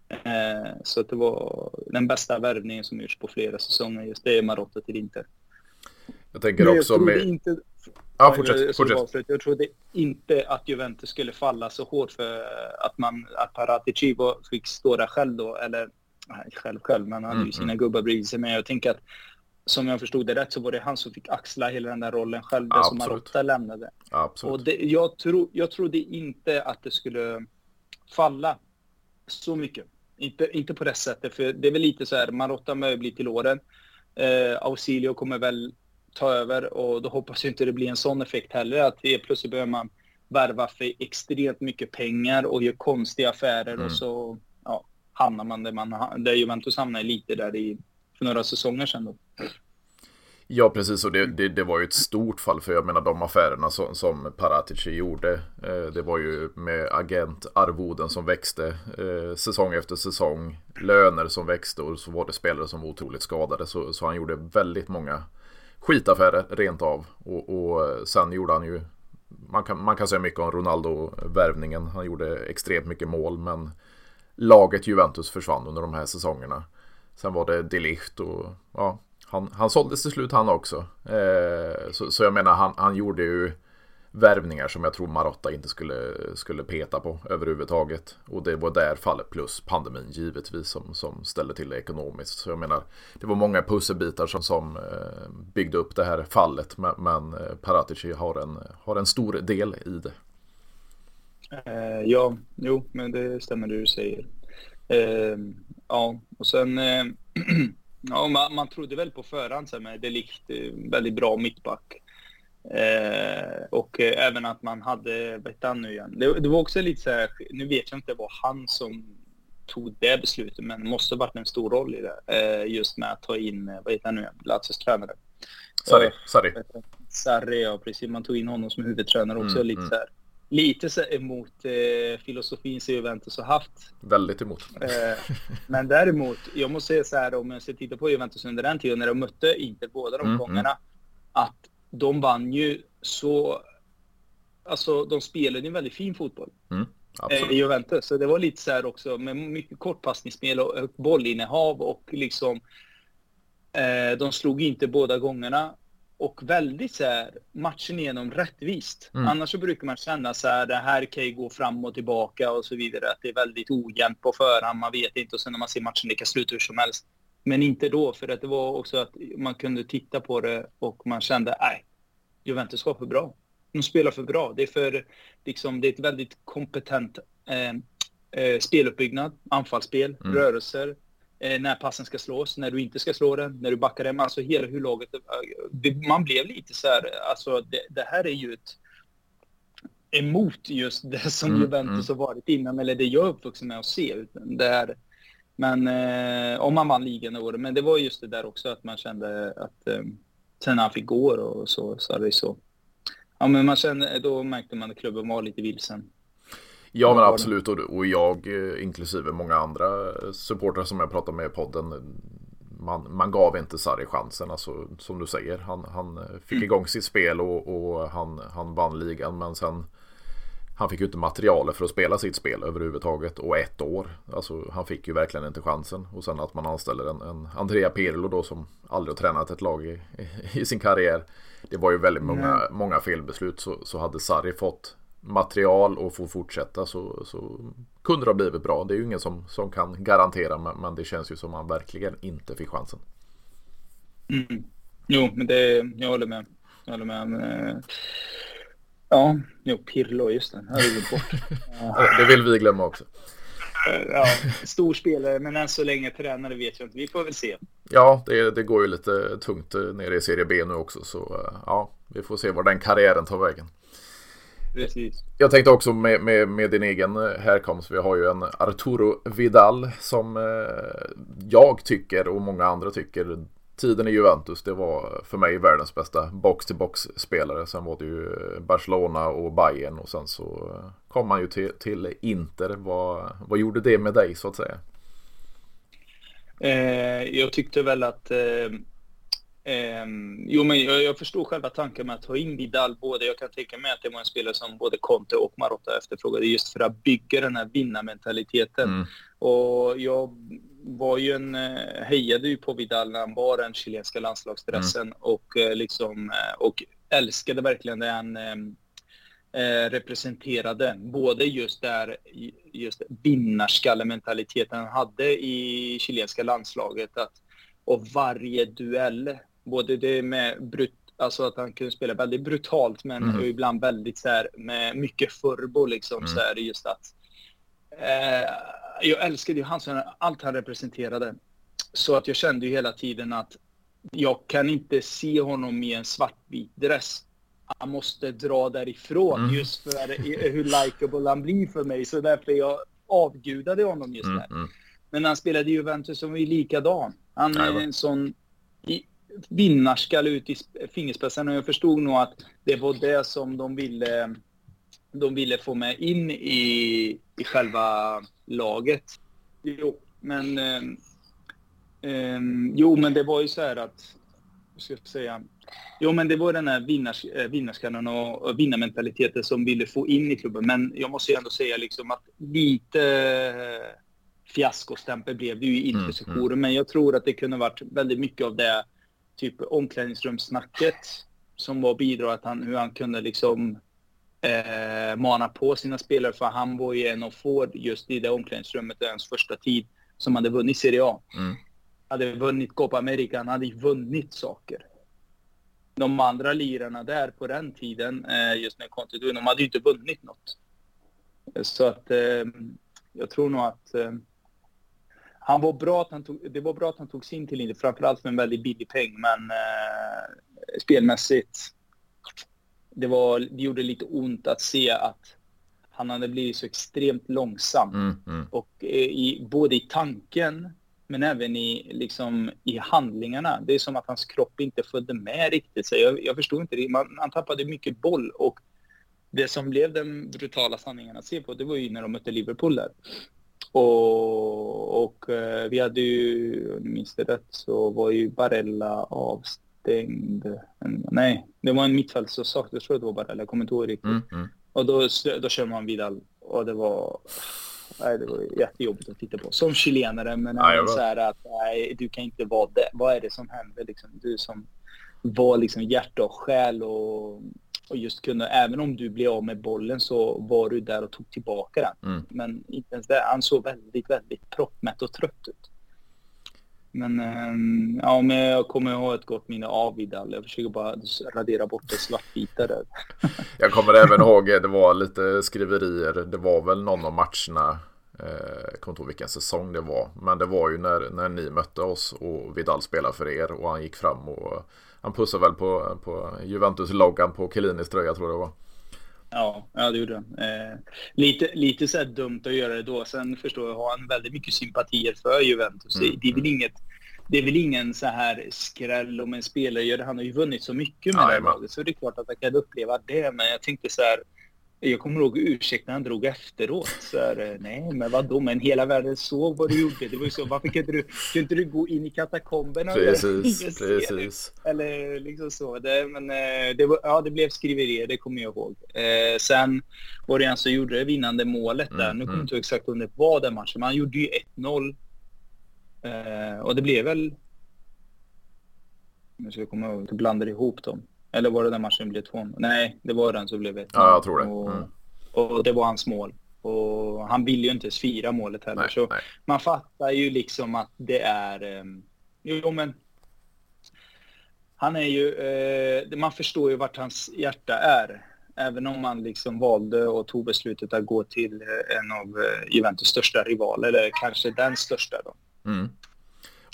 Eh, så att det var den bästa värvningen som gjorts på flera säsonger. Just det är Marotta till Inter. Jag tänker också med... Inte... Ja, fortsätt. Jag, fortsätt. jag trodde inte att Juventus skulle falla så hårt för att, man, att Paratici fick stå där själv då. Eller nej, själv själv, men han hade ju mm, sina mm. gubbar bredvid sig. Men jag tänker att som jag förstod det rätt så var det han som fick axla hela den där rollen själv, det som Marotta lämnade. Absolut. Och det, jag, tro, jag trodde inte att det skulle falla så mycket. Inte, inte på det sättet, för det är väl lite så här, Marotta börjar bli till åren. Eh, Ausilio kommer väl ta över och då hoppas jag inte det blir en sån effekt heller, att helt plötsligt börjar man värva för extremt mycket pengar och gör konstiga affärer mm. och så ja, hamnar man där, man, där Juventus hamnar lite där i för några säsonger sedan. Då. Ja, precis. Och det, det, det, var ju ett stort fall. För jag menar de affärerna som, som Paratici gjorde. Eh, det var ju med agentarvoden som växte eh, säsong efter säsong. Löner som växte och så var det spelare som var otroligt skadade. Så, så han gjorde väldigt många skitaffärer rent av. Och, och sen gjorde han ju man kan, man kan säga mycket om Ronaldo-värvningen. Han gjorde extremt mycket mål men laget Juventus försvann under de här säsongerna. Sen var det Delicht och ja, han, han såldes till slut han också. Eh, så, så, jag menar han, han gjorde ju värvningar som jag tror Marotta inte skulle, skulle peta på överhuvudtaget. Och det var där fallet plus pandemin givetvis som, som ställde till det ekonomiskt. Så jag menar, det var många pusselbitar som, som eh, byggde upp det här fallet. Men, men eh, Paratici har en, har en stor del i det. Eh, ja, jo, men det stämmer det du säger. Eh, ja, och sen eh, ja, man, man trodde väl på förhand så med Delikt, eh, väldigt bra mittback. Eh, och eh, även att man hade, vad han nu igen? Det, det, var också lite så här, nu vet jag inte vad han som tog det beslutet, men det måste ha varit en stor roll i det. Eh, just med att ta in, vad heter han nu igen, Lazios tränare. Sarri. Sarri. Sarri, ja precis. Man tog in honom som huvudtränare också. Mm, lite mm. så här lite så emot eh, filosofin som Juventus har haft. Väldigt emot. Eh, men däremot, jag måste säga så här om jag ska titta på Juventus under den tiden när de mötte inte båda de mm, gångerna. Mm. De vann ju så... Alltså de spelade ju en väldigt fin fotboll. Mm, eh, Juventus. Så det var lite så här också med mycket kortpassningsspel och bollinnehav och liksom... Eh, de slog inte båda gångerna och väldigt så här, matchen igenom rättvist. Mm. Annars så brukar man känna så här, det här kan ju gå fram och tillbaka och så vidare. Att det är väldigt ojämnt på förhand, man vet inte och sen när man ser matchen, det kan sluta hur som helst. Men inte då, för att det var också att man kunde titta på det och man kände, nej, Juventus var för bra. De spelar för bra. Det är för, liksom, det är ett väldigt kompetent eh, eh, speluppbyggnad, anfallsspel, mm. rörelser, eh, när passen ska slås, när du inte ska slå den, när du backar hem. Alltså hela hur laget... Eh, man blev lite så här, alltså det, det här är ju ett emot just det som mm, Juventus mm. har varit innan, eller det jag är uppvuxen med att se. Det här, men eh, om man vann ligan i men det var just det där också att man kände att eh, sen han fick gå och så, så är det så. Ja, men man kände, då märkte man att klubben var lite vilsen. Ja men absolut och jag inklusive många andra supportrar som jag pratar med i podden man, man gav inte Sarri chansen. Alltså, som du säger, han, han fick mm. igång sitt spel och, och, han, han vann ligan. Men sen han fick ju inte materialet för att spela sitt spel överhuvudtaget. Och ett år. Alltså, han fick ju verkligen inte chansen. Och sen att man anställer en, en Andrea Pirlo då som aldrig har tränat ett lag i, i, sin karriär. Det var ju väldigt många, många felbeslut. Så, så hade Sarri fått material och få fortsätta så, så kunde det ha blivit bra. Det är ju ingen som, som kan garantera men, men det känns ju som att han verkligen inte fick chansen. Mm. Jo, men det, jag håller med. Jag håller med. Men, eh, ja, jo, Pirlo, just det. Har vi bort. det vill vi glömma också. Ja, stor spelare, men än så länge tränare vet jag inte. Vi får väl se. Ja, det, det går ju lite tungt nere i Serie B nu också. Så eh, ja, vi får se var den karriären tar vägen. Precis. Jag tänkte också med, med, med, din egen härkomst. Vi har ju en Arturo Vidal som eh, jag tycker och många andra tycker tiden i Juventus det var för mig världens bästa box-till-box spelare. Sen var det ju Barcelona och Bayern och sen så kom man ju till, till Inter. Vad, vad gjorde det med dig så att säga? Eh, jag tyckte väl att eh Um, jo, men jag, jag, förstår själva tanken med att ta in Vidal både. Jag kan tänka mig att det var en spelare som både Conte och Marotta efterfrågade just för att bygga den här vinnarmentaliteten. Mm. Och jag var ju en, eh, hejade ju på Vidal när han var den chilenska landslagsdressen mm. och eh, liksom eh, och älskade verkligen det han eh, representerade. Både just där, just vinnarskallementaliteten han hade i chilenska landslaget. Att, och varje duell både det med brut, alltså att han kunde spela väldigt brutalt men mm. ibland väldigt så här med mycket furbo liksom mm. så är det just att eh, jag älskade ju hans, allt han representerade. Så att jag kände ju hela tiden att jag kan inte se honom i en svartvit dress. Han måste dra därifrån mm. just för hur likeable han blir för mig. Så därför jag avgudade honom just mm, där. Mm. Men han spelade Juventus som var likadan. Han är en sån vinnarskalle ut i fingerspetsarna. Och jag förstod nog att det var det som de ville, de ville få med in i, i själva laget. Jo, men, eh, eh, jo, men det var ju så här att, hur ska jag säga, Jo, men det var den här vinnars, eh, vinnarskallen och, vinnarmentaliteten som ville få in i klubben. Men jag måste ju ändå säga liksom att lite eh, fiaskostämpel blev det ju i intersektionen. Mm, mm. Men jag tror att det kunde varit väldigt mycket av det typ omklädningsrumssnacket som var bidrog att han, hur han kunde liksom eh, mana på sina spelare för han var ju en av få just i det omklädningsrummet hans första tid som hade vunnit Serie A. Mm. Hade vunnit Copa America, han hade ju vunnit saker. De andra lirarna där på den tiden, eh, just när Conte de hade ju inte vunnit något. Så att eh, jag tror nog att eh, han var bra att han tog, det var bra att han tog sig in till Inter, framförallt för en väldigt billig peng, men eh, spelmässigt, det, var, det gjorde lite ont att se att han hade blivit så extremt långsam. Mm, mm. Och eh, i, både i tanken, men även i, liksom, i handlingarna. Det är som att hans kropp inte följde med riktigt. Så jag, jag förstod inte det. Man, han tappade mycket boll och det som blev den brutala sanningen att se på, det var ju när de mötte Liverpool där. Och, och eh, vi hade ju, om jag minns det rätt, så var ju Barella avstängd. Nej, det var en mittfältssak. Jag tror det var Barella, jag kommer inte ihåg riktigt. Mm, mm. Och då, då kör man Vidal och det var... Nej, det var jättejobbigt att titta på. Som chilenare, men även så här att nej, du kan inte vara det. Vad är det som händer? Liksom, du som var liksom hjärta och själ och och just kunna, även om du blev av med bollen så var du där och tog tillbaka den. Mm. Men inte ens det. Han såg väldigt, väldigt proppmätt och trött ut. Men ehm, ja, men jag kommer ha ett gott minne av Vidal. Jag försöker bara radera bort det svartvita där. jag kommer även ihåg, eh, det var lite skriverier. Det var väl någon av matcherna. Eh, jag kommer inte ihåg vilken säsong det var. Men det var ju när, när ni mötte oss och Vidal spelade för er och han gick fram och han pussade väl på, på Juventus-loggan på Kellinis tröja tror jag det var. Ja, ja det gjorde han. Eh, lite, lite så dumt att göra det då. Sen förstår jag, har han väldigt mycket sympatier för Juventus. Mm. Det är väl mm. inget... det är väl ingen så här skräll om en spelare gör det. Han har ju vunnit så mycket med Ja, det laget. Så det är klart att jag kan uppleva det. Men jag tänkte så här. Jag kommer ihåg ursäkten han drog efteråt. Så här, eh, nej, men vadå? Men hela världen såg vad du gjorde. Det var ju så. Varför kan inte du, kan inte du gå in i katakomberna? Precis, precis. Eller liksom så. Det, men eh, det, var, ja, det blev skriverier, det kommer jag ihåg. Eh, sen var det en som gjorde det vinnande målet där. Mm, Nu kommer mm. jag inte ihåg exakt om det var den matchen, men han gjorde ju 1-0. Eh, och det blev väl... Nu ska jag komma ihåg, du blandade ihop dem. Eller var det den matchen blev 2 Nej, det var den som blev 1 Ja, jag tror det. Och, Mm. och det var hans mål. Och han ville ju inte ens fira målet heller. Nej, så nej. man fattar ju liksom att det är... Um, jo, men... Han är ju... Eh, man förstår ju vart hans hjärta är. Även om man liksom valde och tog beslutet att gå till eh, en av eh, Juventus största rivaler, eller kanske den största då. Mm.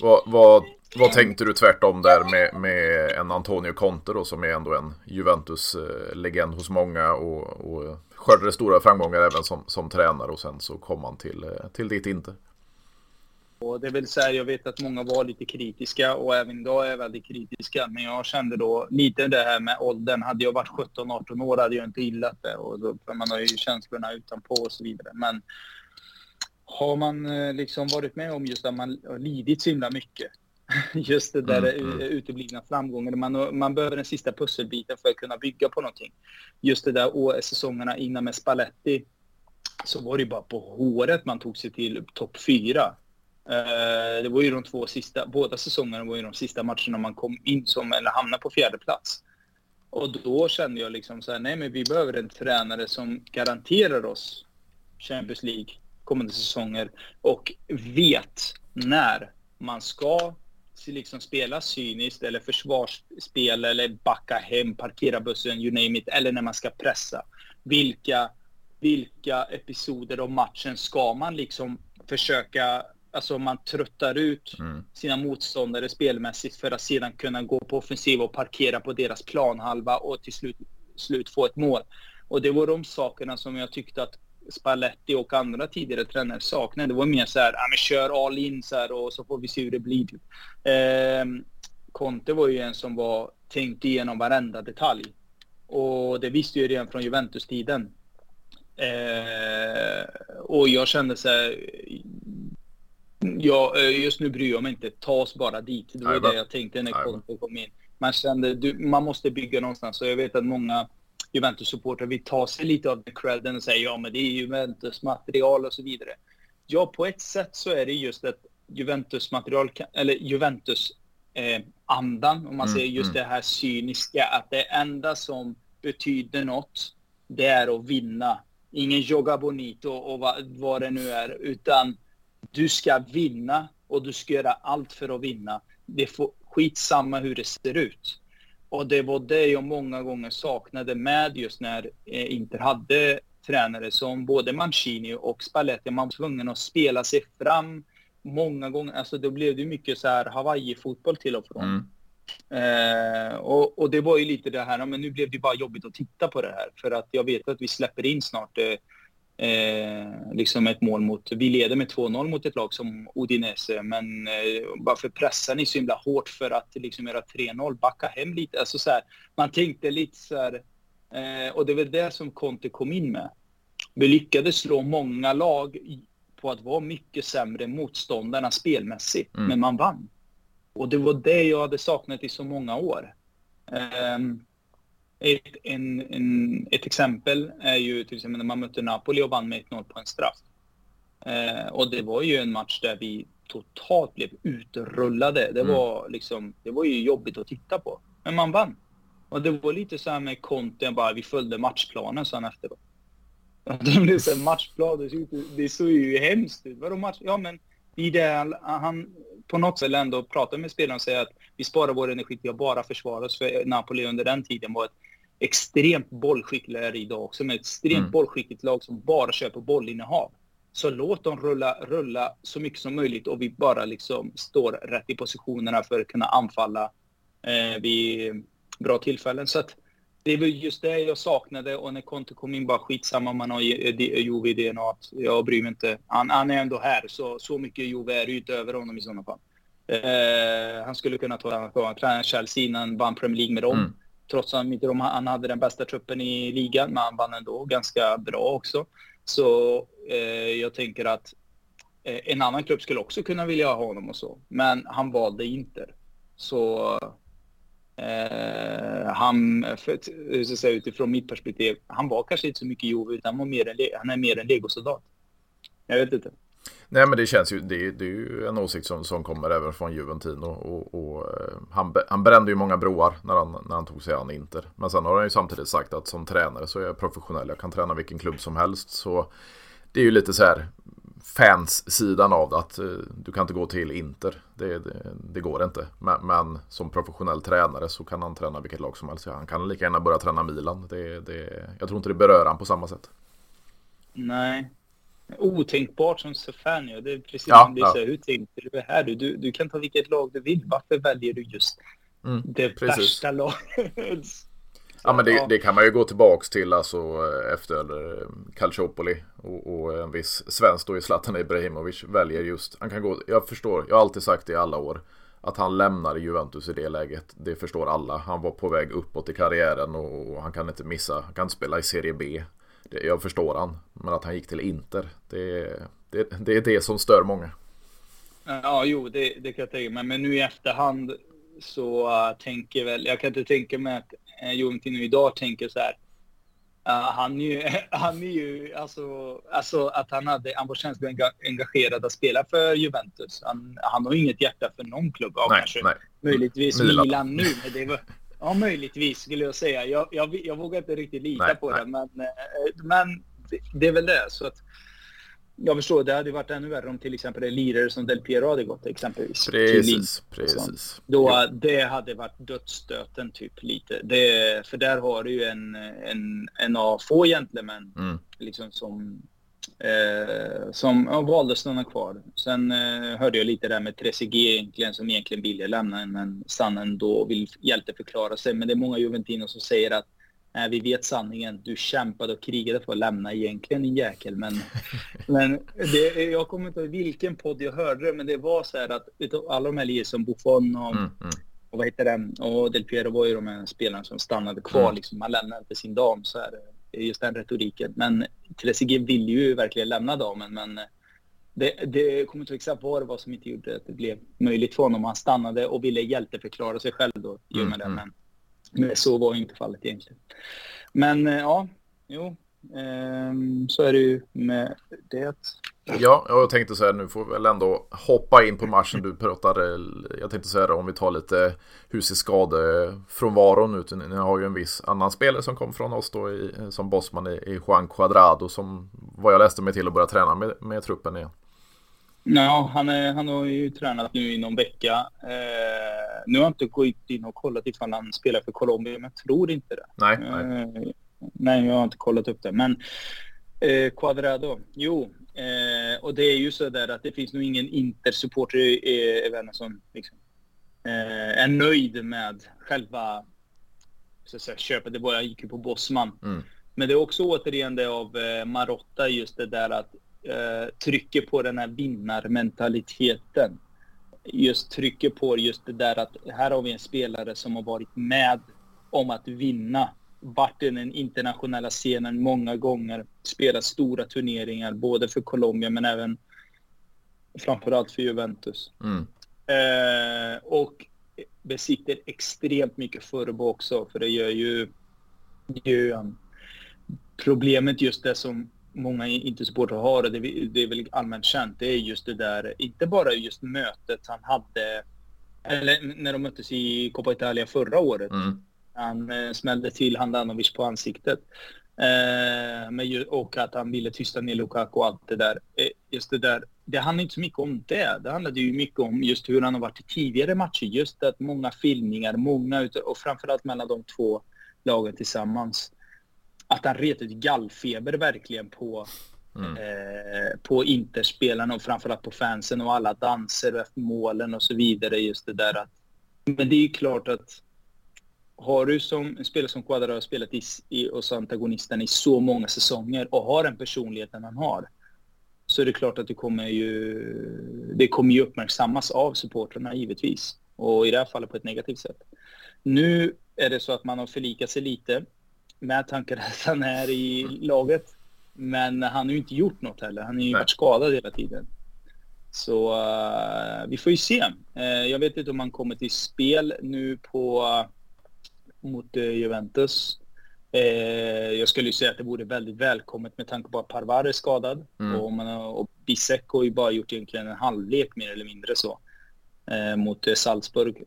Vad, vad, vad tänkte du tvärtom där med, med en Antonio Conte då som är ändå en Juventus-legend hos många och, och skördade stora framgångar även som, som tränare och sen så kom han till, eh, till ditt inte. Och det är väl så här, jag vet att många var lite kritiska och även idag är jag väldigt kritiska. Men jag kände då lite det här med åldern. Hade jag varit 17-18 år hade jag inte gillat det. Och då, man har ju känslorna utanpå och så vidare. Men har man eh, liksom varit med om just att man har lidit så himla mycket. Just det där Mm, mm. mm, uteblivna framgångar. Man, man behöver den sista pusselbiten för att kunna bygga på någonting. Just det där säsongerna innan med Spalletti så var det ju bara på håret man tog sig till topp fyra. Eh, det var ju de två sista, båda säsongerna var ju de sista matcherna man kom in som, eller hamnade på fjärde plats. Och då kände jag liksom så här, nej men vi behöver en tränare som garanterar oss Champions League kommande säsonger och vet när man ska liksom spela cyniskt eller försvarsspel eller backa hem, parkera bussen, you name it, eller när man ska pressa. Vilka, vilka episoder av matchen ska man liksom försöka, alltså man tröttar ut Mm. sina motståndare spelmässigt för att sedan kunna gå på offensiv och parkera på deras planhalva och till slut, slut få ett mål. Och det var de sakerna som jag tyckte att Spalletti och andra tidigare tränare saknade. Det var mer så här, ja men kör all in så här och så får vi se hur det blir. Typ. Ehm, Conte var ju en som var tänkt igenom varenda detalj. Och det visste ju redan från Juventus-tiden. Eh, och jag kände så här, ja, eh, just nu bryr jag mig inte. Ta oss bara dit. Det var Jajamän. det jag tänkte när. Conte kom in. Man kände, du, man måste bygga någonstans. Och jag vet att många Juventus-supportrar vill ta sig lite av den credden och säga ja men det är Juventus-material och så vidare. Ja, på ett sätt så är det just att Juventus-material, eller Juventus-andan, om man Mm, säger just mm. det här cyniska, att det enda som betyder något, det är att vinna. Ingen joga bonito och vad, vad det nu är, utan du ska vinna och du ska göra allt för att vinna. Det får skitsamma hur det ser ut. Och det var det jag många gånger saknade med just när eh, Inter hade tränare som både Mancini och Spalletti. Man var tvungen att spela sig fram många gånger. Alltså då blev det mycket så här Hawaii-fotboll till och från. Mm. Eh, och, och det var ju lite det här, men nu blev det bara jobbigt att titta på det här. För att jag vet att vi släpper in snart eh, eh, liksom ett mål mot, vi leder med 2-0 mot ett lag som Udinese. Men eh, varför pressar ni så himla hårt för att liksom göra 3-0? Backa hem lite. Alltså så här, man tänkte lite så här, eh, och det är väl det som Conte kom in med. Vi lyckades slå många lag på att vara mycket sämre motståndarna spelmässigt, Mm. men man vann. Och det var det jag hade saknat i så många år. Ehm, ett, en, en, ett exempel är ju till exempel när man mötte Napoli och vann med 1-0 på en straff. Eh, och det var ju en match där vi totalt blev utrullade. Det Mm. var liksom, det var ju jobbigt att titta på. Men man vann. Och det var lite så här med Conte, bara vi följde matchplanen sen efteråt. Det blev så här matchplan, det såg, ut- det såg ju hemskt ut. Vadå match? Ja men i det han på något sätt ändå pratar med spelarna och säger att vi sparar vår energi till att bara försvara oss. För Napoli under den tiden var ett extremt bollskickligare idag också, med ett extremt Mm. bollskickligt lag som bara kör på bollinnehav. Så låt dem rulla, rulla så mycket som möjligt och vi bara liksom står rätt i positionerna för att kunna anfalla eh, vid bra tillfällen. Så att det är väl just det jag saknade och när Conte kom in bara skitsamma om man har Juve i DNA. Jag bryr mig inte. Han, han är ändå här så, så mycket Juve är det ju inte över honom i sådana fall. Eh, han skulle kunna ta. Han tränade Chelsea innan vann Premier League med dem. Mm. Trots att inte de, han hade den bästa truppen i ligan, men han vann ändå ganska bra också. Så eh, jag tänker att eh, en annan klubb skulle också kunna vilja ha honom och så. Men han valde Inter. Så eh, han, för, hur ska jag säga, utifrån mitt perspektiv, han var kanske inte så mycket Juve, utan han, var mer en, han är mer en legosoldat. Jag vet inte. Nej men det känns ju, det, det är ju en åsikt som, som kommer även från Juventino och, och eh, han, han brände ju många broar när han, när han tog sig an Inter. Men sen har han ju samtidigt sagt att som tränare så är jag professionell, jag kan träna vilken klubb som helst. Så det är ju lite så här fans-sidan av det, att eh, du kan inte gå till Inter. Det, det, det går inte. Men, men, som professionell tränare så kan han träna vilket lag som helst. Han kan lika gärna börja träna Milan. Det, det, jag tror inte det berör han på samma sätt. Nej, otänkbart som Stefanio. Det är precis ja, som det ja. hur tänkte du här? Du, du, du kan ta vilket lag du vill. Varför väljer du just mm, det precis. värsta laget? Ja men det, det, kan man ju gå tillbaks till alltså efter eh, Calciopoli och, och en viss svensk då i Zlatan Ibrahimovic väljer just, han kan gå, jag förstår, jag har alltid sagt det i alla år att han lämnar Juventus i det läget, det förstår alla. Han var på väg uppåt i karriären och, och han kan inte missa, han kan inte spela i Serie B jag förstår han. Men att han gick till Inter, det, det, det är det som stör många. Ja, jo, det, det kan jag tänka mig. Men nu i efterhand så uh, tänker väl, jag kan inte tänka mig att uh, Juventino idag tänker så här. Uh, han, är ju, han är ju, alltså, alltså att han, hade, han var känsligt engagerad att spela för Juventus. Han, han har inget hjärta för någon klubb, nej, kanske nej. möjligtvis Milan, Milan nu. Men det var, Ja, möjligtvis skulle jag säga. Jag, jag, jag vågar inte riktigt lita nej, på nej. det, men, eh, men det, det, är väl det. Så att, jag förstår, det hade varit ännu värre om till exempel en lirare som Del Piero hade gått exempelvis. Precis, precis. Då det hade varit dödsstöten typ lite. Det, för där har du ju en, en, en av få gentlemän mm. liksom som Eh, som ja, valde att stanna kvar. Sen eh, hörde jag lite där med Trezeguet egentligen som egentligen ville lämna men stannar ändå och vill hjälteförklara sig. Men det är många Juventino som säger att Nej, vi vet sanningen. Du kämpade och krigade för att lämna egentligen din jäkel. Men, men det, jag kommer inte ihåg vilken podd jag hörde det, men det var så här att alla de här lier som Buffon och, mm, mm. och vad heter den? Och Del Piero var ju de här spelarna som stannade kvar. Mm. Liksom. Man lämnade inte sin dam så här just den retoriken. Men Trezeguet ville ju verkligen lämna damen, men det, det kommer inte exakt vad det var som inte gjorde att det blev möjligt för honom. Han stannade och ville hjälteförklara sig själv då, i och med mm, det. Men, men så var inte fallet egentligen. Men eh, ja, jo, så är det ju med det. Ja, jag tänkte säga nu får vi väl ändå hoppa in på matchen. Du pratade, jag tänkte säga det om vi tar lite hur ser skadefrånvaron ut. Ni har ju en viss annan spelare som kom från oss då i, som bossman i, i Juan Cuadrado som vad jag läste mig till att börja träna med, med truppen igen. Ja, han, är, han har ju tränat nu i någon vecka. Eh, nu har jag inte gått in och kollat ifall han spelar för Colombia, men jag tror inte det. Nej, nej. Eh, Nej, jag har inte kollat upp det. Men eh, Quadrado, jo. Eh, och det är ju så där att det finns nog ingen Inter-supporter i, i, världen som liksom, eh, är nöjd med själva så säga, köpet. Det var, jag gick ju på Bosman. Mm. Men det är också återigen det av eh, Marotta, just det där att eh, trycker på den här vinnarmentaliteten. Just trycker på just det där att här har vi en spelare som har varit med om att vinna varit i den internationella scenen många gånger, spelat stora turneringar både för Colombia men även framförallt för Juventus. Mm. Eh, och besitter extremt mycket förbo också, för det gör ju, gör um, problemet just det som många inte-supportrar har, och det, det är väl allmänt känt, det är just det där, inte bara just mötet han hade, eller när de möttes i Coppa Italia förra året, mm han eh, smällde till Handanovic på ansiktet. Eh, och att han ville tysta ner Lukaku och allt det där. Eh, just det där. Det handlar inte så mycket om det. Det handlade ju mycket om just hur han har varit i tidigare matcher. Just att många filmningar, många utav, och framförallt mellan de två lagen tillsammans. Att han retat gallfeber verkligen på, mm. eh, på Interspelarna och framförallt på fansen och alla danser och målen och så vidare. Just det där att, men det är ju klart att har du som en spelare som Quadrado har spelat i, i, hos antagonisten i så många säsonger och har den personligheten han har så är det klart att det kommer ju, det kommer ju uppmärksammas av supportrarna givetvis. Och i det här fallet på ett negativt sätt. Nu är det så att man har förlikat sig lite med tanken att han är i laget. Men han har ju inte gjort något heller. Han har ju Nej. varit skadad hela tiden. Så uh, vi får ju se. Uh, jag vet inte om han kommer till spel nu på uh, mot Juventus. jag skulle säga att det vore väldigt välkommet med tanke på att Parvar är skadad. Mm. Och, man, och Bisek har ju bara gjort egentligen en halvlek mer eller mindre så. mot Salzburg.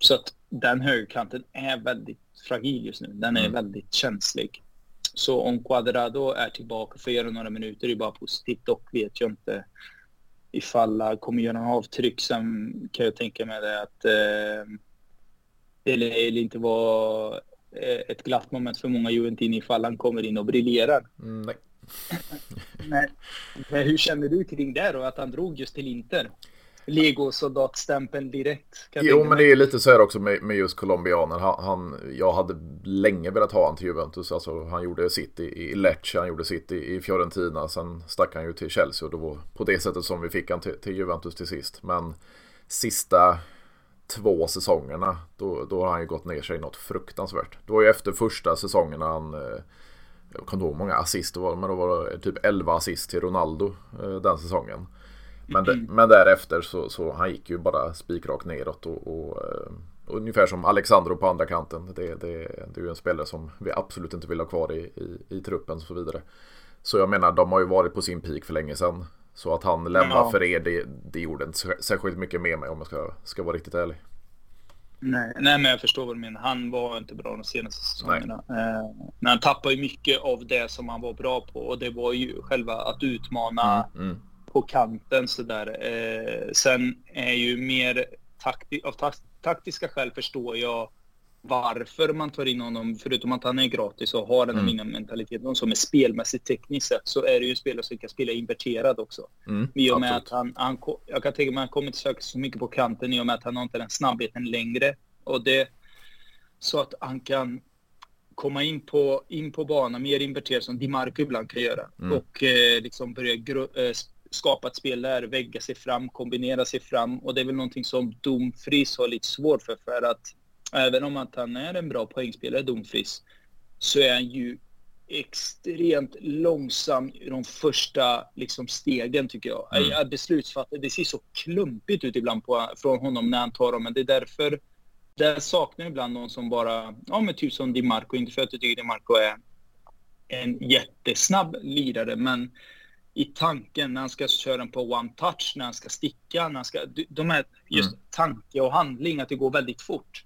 så att den högerkanten är väldigt fragil just nu. Den är mm. väldigt känslig. Så om Quadrado är tillbaka för att göra några minuter är bara positivt. Dock vet jag inte ifall han kommer göra några avtryck. Sen kan jag tänka mig det att eh, det inte vara eh, ett glatt moment för många Juventini ifall han kommer in och briljerar. Mm, nej. nej. Hur känner du kring det då, att han drog just till Inter? legosoldatstämpeln direkt. Jo, men det är lite så här också med, med just colombianen. Han, han, jag hade länge velat ha honom till Juventus. Alltså, han gjorde sitt i, i Lecce, han gjorde sitt i, i Fiorentina. Sen stack han ju till Chelsea och det var på det sättet som vi fick han till, till Juventus till sist. Men sista två säsongerna, då, då har han ju gått ner sig något fruktansvärt. Det var ju efter första säsongen han eh, jag kommer inte ihåg många assist det var, men då var det typ 11 assist till Ronaldo eh, den säsongen. Men, mm. men därefter så, så han gick ju bara spikrakt neråt och, och, och eh, ungefär som Alexandro på andra kanten. Det, det, det är ju en spelare som vi absolut inte vill ha kvar i, i, i truppen och så vidare. Så jag menar, de har ju varit på sin peak för länge sedan. Så att han lämnar ja. för er, det, det gjorde inte särskilt mycket med mig om jag ska, ska vara riktigt ärlig. Nej, nej, men jag förstår vad du menar. Han var inte bra de senaste säsongerna. Eh, men han tappade ju mycket av det som han var bra på och det var ju själva att utmana mm, mm på kanten sådär. Eh, sen är ju mer takti av ta taktiska skäl förstår jag varför man tar in honom, förutom att han är gratis och har den mm. mentaliteten som är spelmässigt tekniskt sett, så är det ju en spelare som kan spela inverterad också. Mm, I och med att han, han, jag kan tänka mig att han kommer inte söka så mycket på kanten i och med att han har inte den snabbheten längre. Och det, så att han kan komma in på, in på banan mer inverterad som Di Marco ibland kan göra. Mm. Och eh, liksom börja eh, skapa ett spel där, vägga sig fram, kombinera sig fram. Och det är väl någonting som Domfries har lite svårt för. För att även om att han är en bra poängspelare, Domfries, så är han ju extremt långsam i de första liksom, stegen tycker jag. Mm. Beslutsfattare, det ser så klumpigt ut ibland på, från honom när han tar dem. Men det är därför, där saknar jag ibland någon som bara, ja men typ som Di Marco, inte för att jag tycker Di Marco är en jättesnabb lirare, men i tanken när han ska köra den på one touch, när han ska sticka, när han ska... De här just mm. tanke och handling, att det går väldigt fort.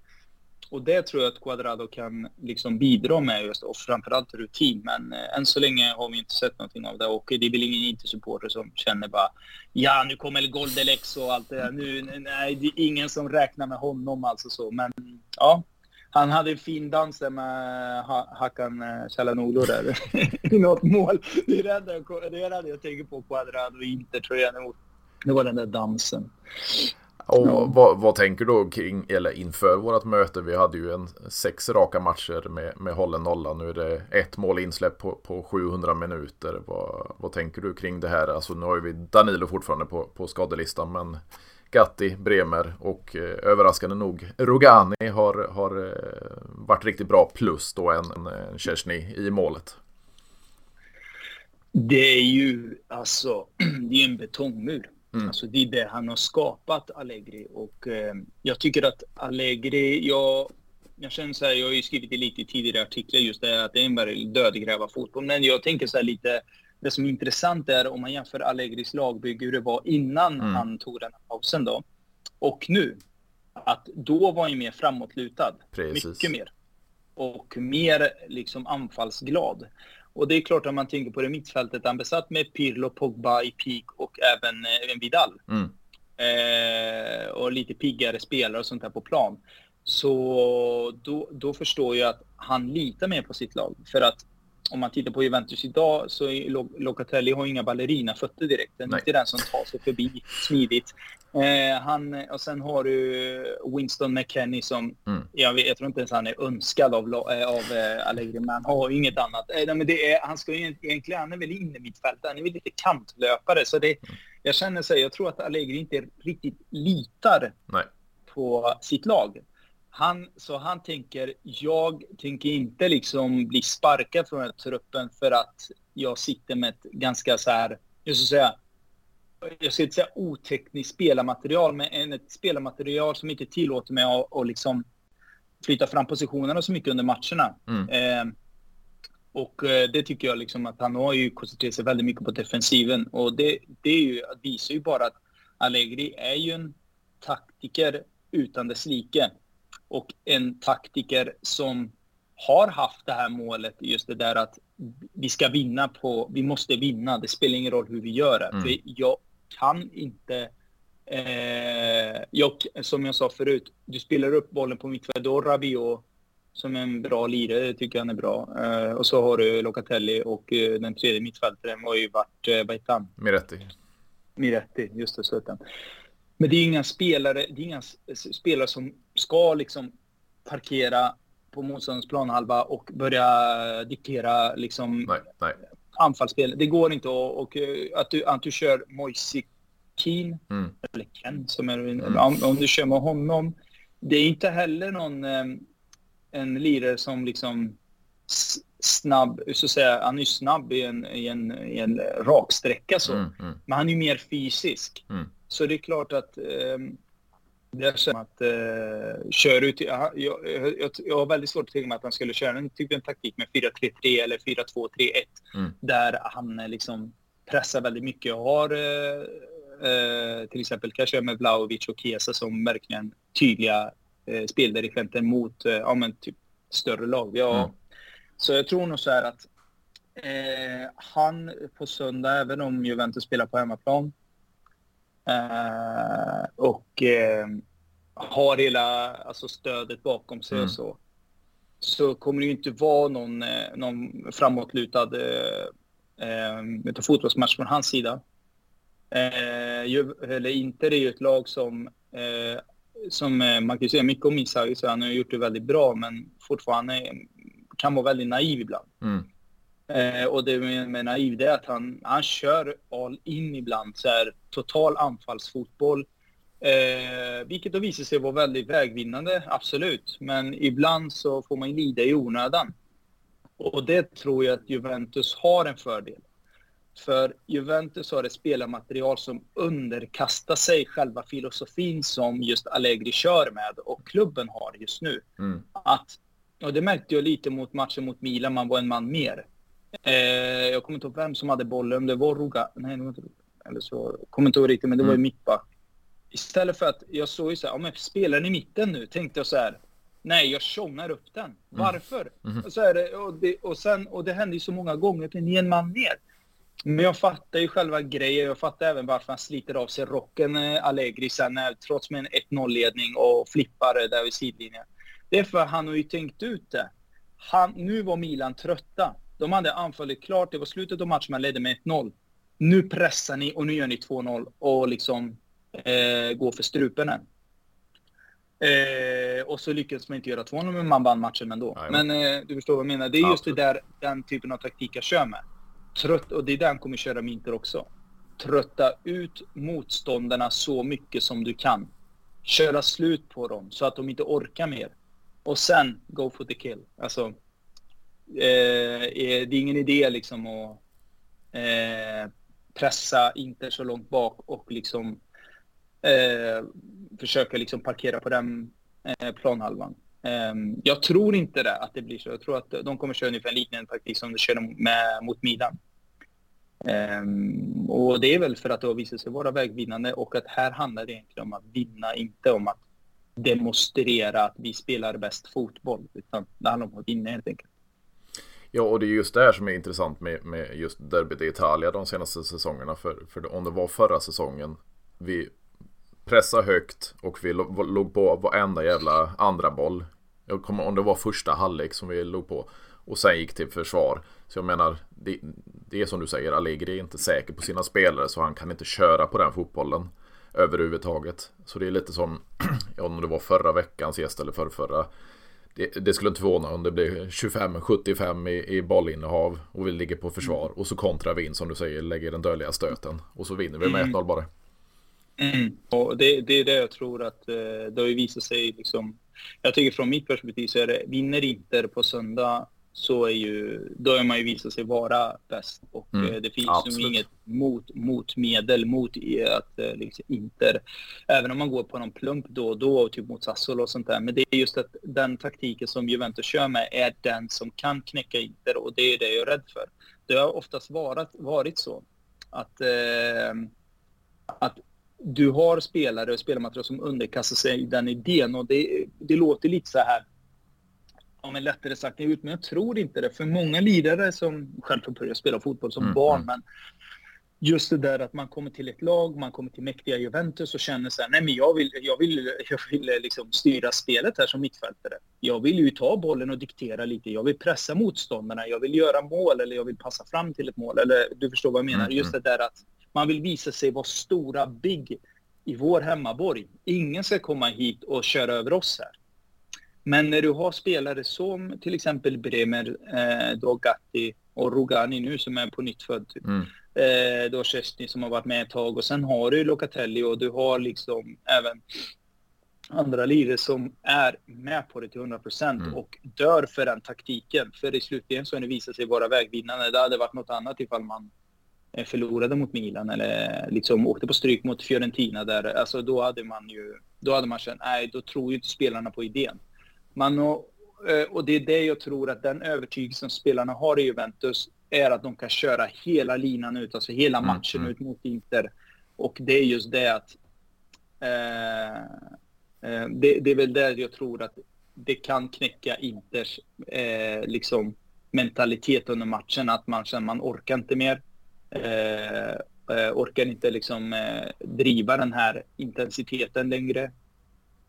Och det tror jag att Quadrado kan liksom bidra med just, och framförallt rutin. Men eh, än så länge har vi inte sett någonting av det och det är väl ingen Inter-supporter som känner bara ja, nu kommer Goldelex och allt det där. Nu, nej, det är ingen som räknar med honom alltså så. Men ja, han hade en fin dans där med Hakan eh, Calhanoglu där i något mål. Det är det enda jag, det är det jag tänker på, Quadrado och Inter tror jag. Det var den där dansen. Och ja. vad, vad, tänker du kring, eller inför vårt möte? Vi hade ju en sex raka matcher med, med hållen nolla. Nu är det ett mål insläpp på, på 700 minuter. Vad, vad tänker du kring det här? Alltså nu har vi Danilo fortfarande på, på skadelistan, men Gatti, Bremer och eh, överraskande nog Rogani har, har eh, varit riktigt bra plus då en, en Chesney i målet. Det är ju alltså, det är en betongmur. Mm. Alltså det är det han har skapat, Allegri. Och eh, jag tycker att Allegri, jag, jag känner så här, jag har ju skrivit det lite i tidigare artiklar just det att det är en väldigt dödgräva fotboll. Men jag tänker så här lite, det som är intressant är om man jämför Allegris lagbygge, hur det var innan mm. han tog den pausen då, och nu. Att då var han mer framåtlutad. Precis. Mycket mer. Och mer liksom anfallsglad. Och det är klart att man tänker på det mittfältet, han besatt med Pirlo, Pogba i peak och även eh, Vidal. Mm. Eh, och lite piggare spelare och sånt där på plan. Så då, då förstår jag att han litar mer på sitt lag. För att om man tittar på Juventus idag så Locatelli har inga ballerinafötter direkt. Den är inte den som tar sig förbi smidigt. Eh, han, och sen har du Winston McKennie som, mm. jag, vet, jag tror inte ens han är önskad av, eh, av eh, Allegri, men han har ju inget annat. Eh, men det är, han ska ju egentligen, han är väl inne mittfältare, han är väl lite kantlöpare. Så det, jag känner så jag tror att Allegri inte riktigt litar Nej. på sitt lag. Han, så han tänker, jag tänker inte liksom bli sparkad från den här truppen för att jag sitter med ett ganska så här, jag ska säga, jag ska inte säga otekniskt spelarmaterial, men ett spelarmaterial som inte tillåter mig att, att liksom flytta fram positionerna så mycket under matcherna. Mm. Eh, och eh, det tycker jag liksom att han har ju koncentrerat sig väldigt mycket på defensiven. Och det, det är ju, visar ju bara att Allegri är ju en taktiker utan dess like och en taktiker som har haft det här målet, just det där att vi ska vinna på, vi måste vinna, det spelar ingen roll hur vi gör det. Mm. För jag kan inte, eh, jag, som jag sa förut, du spelar upp bollen på mittfältet, då Rabiot som är en bra lirare, tycker han är bra. Eh, och så har du Locatelli och eh, den tredje mittfältaren har ju varit, eh, vad heter han? Miretti. Miretti, just det, så Men det är inga spelare, det är inga spelare som ska liksom parkera på motståndarens planhalva och börja diktera liksom nej, nej. anfallsspel. Det går inte att, och, att, du, att du kör Moise Keen, mm. eller Ken, som är, mm. om, om, du kör med honom. Det är inte heller någon eh, en lirare som liksom snabb, så att säga, han är ju snabb i en, i en, i en raksträcka så. Mm, mm. Men han är ju mer fysisk. Mm. Så det är klart att eh, det som att eh, köra ut... Jag, jag, jag, jag har väldigt svårt att tänka mig att han skulle köra en typ en taktik med 4-3-3 eller 4-2-3-1. Mm. Där han eh, liksom pressar väldigt mycket och har eh, eh, till exempel kanske med Vlahovic och Chiesa som verkligen tydliga eh, speldirigenter mot eh, ja, men typ större lag. Ja, mm. Så jag tror nog så här att eh, han på söndag, även om Juventus spelar på hemmaplan, Eh, och eh, har hela alltså, stödet bakom sig mm. och så. Så kommer det ju inte vara någon, eh, någon framåtlutad eh, fotbollsmatch från hans sida. Eh, eller Inter är ju ett lag som, eh, som man kan ju säga mycket om Isai, så han har gjort det väldigt bra, men fortfarande kan vara väldigt naiv ibland. Mm. Eh, och det med, med naiv, det är att han, han kör all in ibland, så här, total anfallsfotboll. Eh, vilket då visar sig vara väldigt vägvinnande, absolut. Men ibland så får man lida i onödan. Och det tror jag att Juventus har en fördel. För Juventus har ett spelarmaterial som underkastar sig själva filosofin som just Allegri kör med och klubben har just nu. Mm. Att, och det märkte jag lite mot matchen mot Milan, man var en man mer. Eh, jag kommer inte ihåg vem som hade bollen, det var Ruga. Nej, det var inte Eller så, kommer inte ihåg riktigt, men det var ju mm. mittback. Istället för att, jag såg ju så här, om jag spelar i mitten nu, tänkte jag så här. Nej, jag tjongar upp den. Mm. Varför? Mm. Mm. Och, så är det, och, det, och, sen, och det hände ju så många gånger, ni är en man ner. Men jag fattar ju själva grejen. Jag fattar även varför han sliter av sig rocken, eh, Allegri, sen, eh, trots med en 1-0-ledning och flippar där vid sidlinjen. Det är för att han har ju tänkt ut det. Han, nu var Milan trötta. De hade anfallit klart, det var slutet av matchen, man ledde med 1-0. Nu pressar ni och nu gör ni 2-0 och liksom eh, går för strupen än. Eh, och så lyckades man inte göra 2-0, men man vann matchen ändå. Nej, men eh, du förstår vad jag menar. Det är just det där, den typen av taktik jag kör med. Trött, och det är den kommer köra med Inter också. Trötta ut motståndarna så mycket som du kan. Köra slut på dem så att de inte orkar mer. Och sen go for the kill. Alltså, Eh, eh, det är ingen idé liksom att eh, pressa Inter så långt bak och liksom eh, försöka liksom parkera på den eh, planhalvan. Eh, jag tror inte det, att det blir så. Jag tror att de kommer köra ungefär liknande taktik som de körde med, mot Milan. Um, och det är väl för att det har visat sig vara vägvinnande och att här handlar det egentligen om att vinna, inte om att demonstrera att vi spelar bäst fotboll, utan det handlar om att vinna helt enkelt. Ja, och det är just det här som är intressant med, med just Derbyt i Italia de senaste säsongerna. För, för om det var förra säsongen, vi pressade högt och vi låg på varenda jävla andra boll. Jag kommer om det var första halvlek som vi låg på. och sen gick till försvar. Så jag menar, det, det är som du säger, Allegri är inte säker på sina spelare så han kan inte köra på den fotbollen överhuvudtaget. Så det är lite som, om det var förra veckans gäst eller förrförra. förra det, det, skulle inte förvåna om det blir 25-75 i, i bollinnehav och vi ligger på försvar mm. och så kontrar vi in som du säger, lägger den dödliga stöten och så vinner vi med mm. 1-0 bara. Mm. Och det, det, är det jag tror att eh, det har ju visat sig liksom. Jag tycker från mitt perspektiv så är det, vinner Inter på söndag så är ju, då har man ju visat sig vara bäst. Och mm, eh, det finns absolut. ju inget mot, motmedel mot att eh, liksom Inter, även om man går på någon plump då och då, typ mot Sassuolo och sånt där. Men det är just att den taktiken som Juventus kör med är den som kan knäcka Inter och det är det jag är rädd för. Det har oftast varit, varit så att, eh, att du har spelare och spelarmaterial som underkastar sig den idén och det, det låter lite så här ja, men lättare sagt än ut, men jag tror inte det. För många lidare som självklart börjar spela fotboll som mm. barn, mm. men just det där att man kommer till ett lag, man kommer till mäktiga Juventus och känner så här, nej men jag vill, jag vill, jag vill liksom styra spelet här som mittfältare. Jag vill ju ta bollen och diktera lite, jag vill pressa motståndarna, jag vill göra mål eller jag vill passa fram till ett mål. Eller du förstår vad jag menar, mm. just det där att man vill visa sig vara stora, big i vår hemmaborg. Ingen ska komma hit och köra över oss här. Men när du har spelare som till exempel Bremer, eh, då Gatti och Rogani nu som är på nytt född. Typ. Mm. Eh, då Chesney som har varit med ett tag och sen har du Locatelli och du har liksom även andra lirare som är med på det till 100 procent mm. och dör för den taktiken. För i slutändan så har det visat sig vara vägvinnande. Det hade varit något annat ifall man eh, förlorade mot Milan eller liksom åkte på stryk mot Fiorentina där. Alltså då hade man ju, då hade man känt, nej då tror ju inte spelarna på idén. Man, och, eh, och det är det jag tror att den övertygelsen spelarna har i Juventus är att de kan köra hela linan ut, alltså hela mm, matchen mm. ut mot Inter. Och det är just det att eh, eh, det, det, är väl där jag tror att det kan knäcka Inters eh, liksom mentalitet under matchen, att man känner man orkar inte mer. Eh, eh orkar inte liksom driva den här intensiteten längre.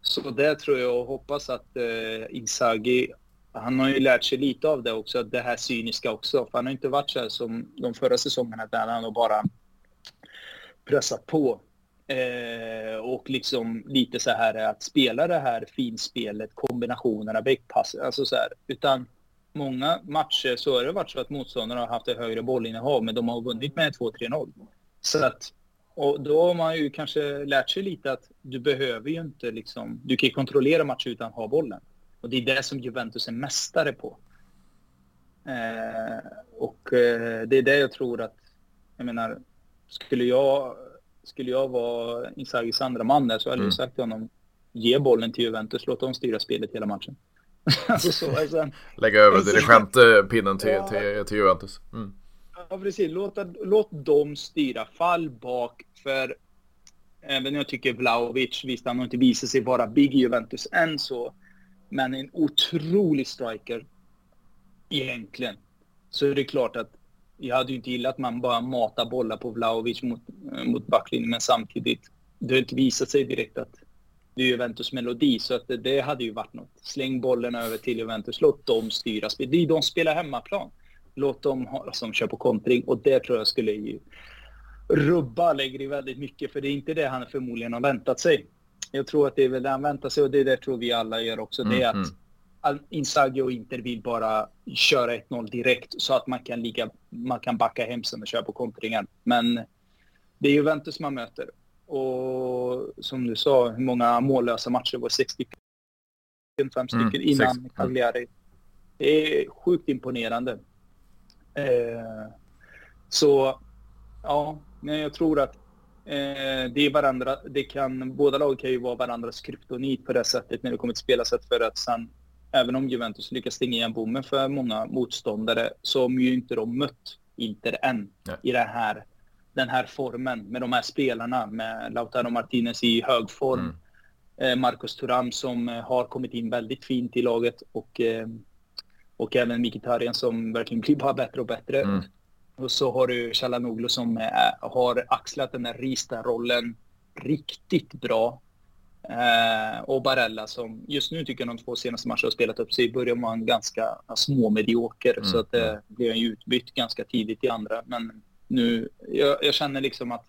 Så det tror jag och hoppas att eh, Inzaghi, han har ju lärt sig lite av det också, det här cyniska också. För han har inte varit så här som de förra säsongerna där han har bara pressat på. Eh, och liksom lite så här att spela det här finspelet, kombinationerna, backpass, alltså så här. Utan många matcher så har det varit så att motståndarna har haft ett högre bollinnehav, men de har vunnit med 2-3-0. Så att och då har man ju kanske lärt sig lite att du behöver ju inte liksom, du kan ju kontrollera matcher utan att ha bollen. Och det är det som Juventus är mästare på. Eh, och eh, det är det jag tror att, jag menar, skulle jag, skulle jag vara Inzagis andra man där så hade mm. jag sagt till honom, ge bollen till Juventus, låt dem styra spelet hela matchen. alltså så, alltså, Lägga över dirigentpinnen till, ja, till, till Juventus. Mm. Ja, precis. Låt, låt dem styra. Fall bak. För även jag tycker Vlahovic, visst han har inte visat sig vara big i Juventus än så. Men en otrolig striker. Egentligen. Så är det klart att jag hade ju inte gillat att man bara matar bollar på Vlahovic mot, eh, mot backlinjen. Men samtidigt, det har inte visat sig direkt att det är Juventus melodi. Så att det, det hade ju varit något. Släng bollen över till Juventus. Låt dem styra. Det är de spelar hemmaplan. Låt dem ha, som kör på kontring och det tror jag skulle ju rubba Allegri väldigt mycket för det är inte det han förmodligen har väntat sig. Jag tror att det är väl det han väntar sig och det det tror vi alla gör också. Mm, det är att mm. Inzaghi och Inter vill bara köra 1-0 direkt så att man kan, ligga, man kan backa hem sen och köra på kontringen. Men det är Juventus man möter. Och som du sa, hur många mållösa matcher var 60 fem stycken mm, innan Cagliari. Det är sjukt imponerande. Eh, så ja, jag tror att eh, det är varandra, det kan, båda lag kan ju vara varandras kryptonit på det sättet när det kommer till spelarsätt för att sen, även om Juventus lyckas stänga igen bommen för många motståndare så har ju inte de mött Inter än Nej. i det här, den här formen med de här spelarna med Lautaro Martinez i hög form. Mm. Eh, Marcos Thuram som eh, har kommit in väldigt fint i laget och eh, och även Mkhitaryan som verkligen blir bara bättre och bättre. Mm. Och så har du Chalanoglu som är, har axlat den där Rista-rollen riktigt bra. Eh, och Barella som just nu tycker jag de två senaste matcherna har spelat upp sig. I början var han ganska småmedioker mm. så att det eh, blev han ju utbytt ganska tidigt i andra. Men nu, jag, jag, känner liksom att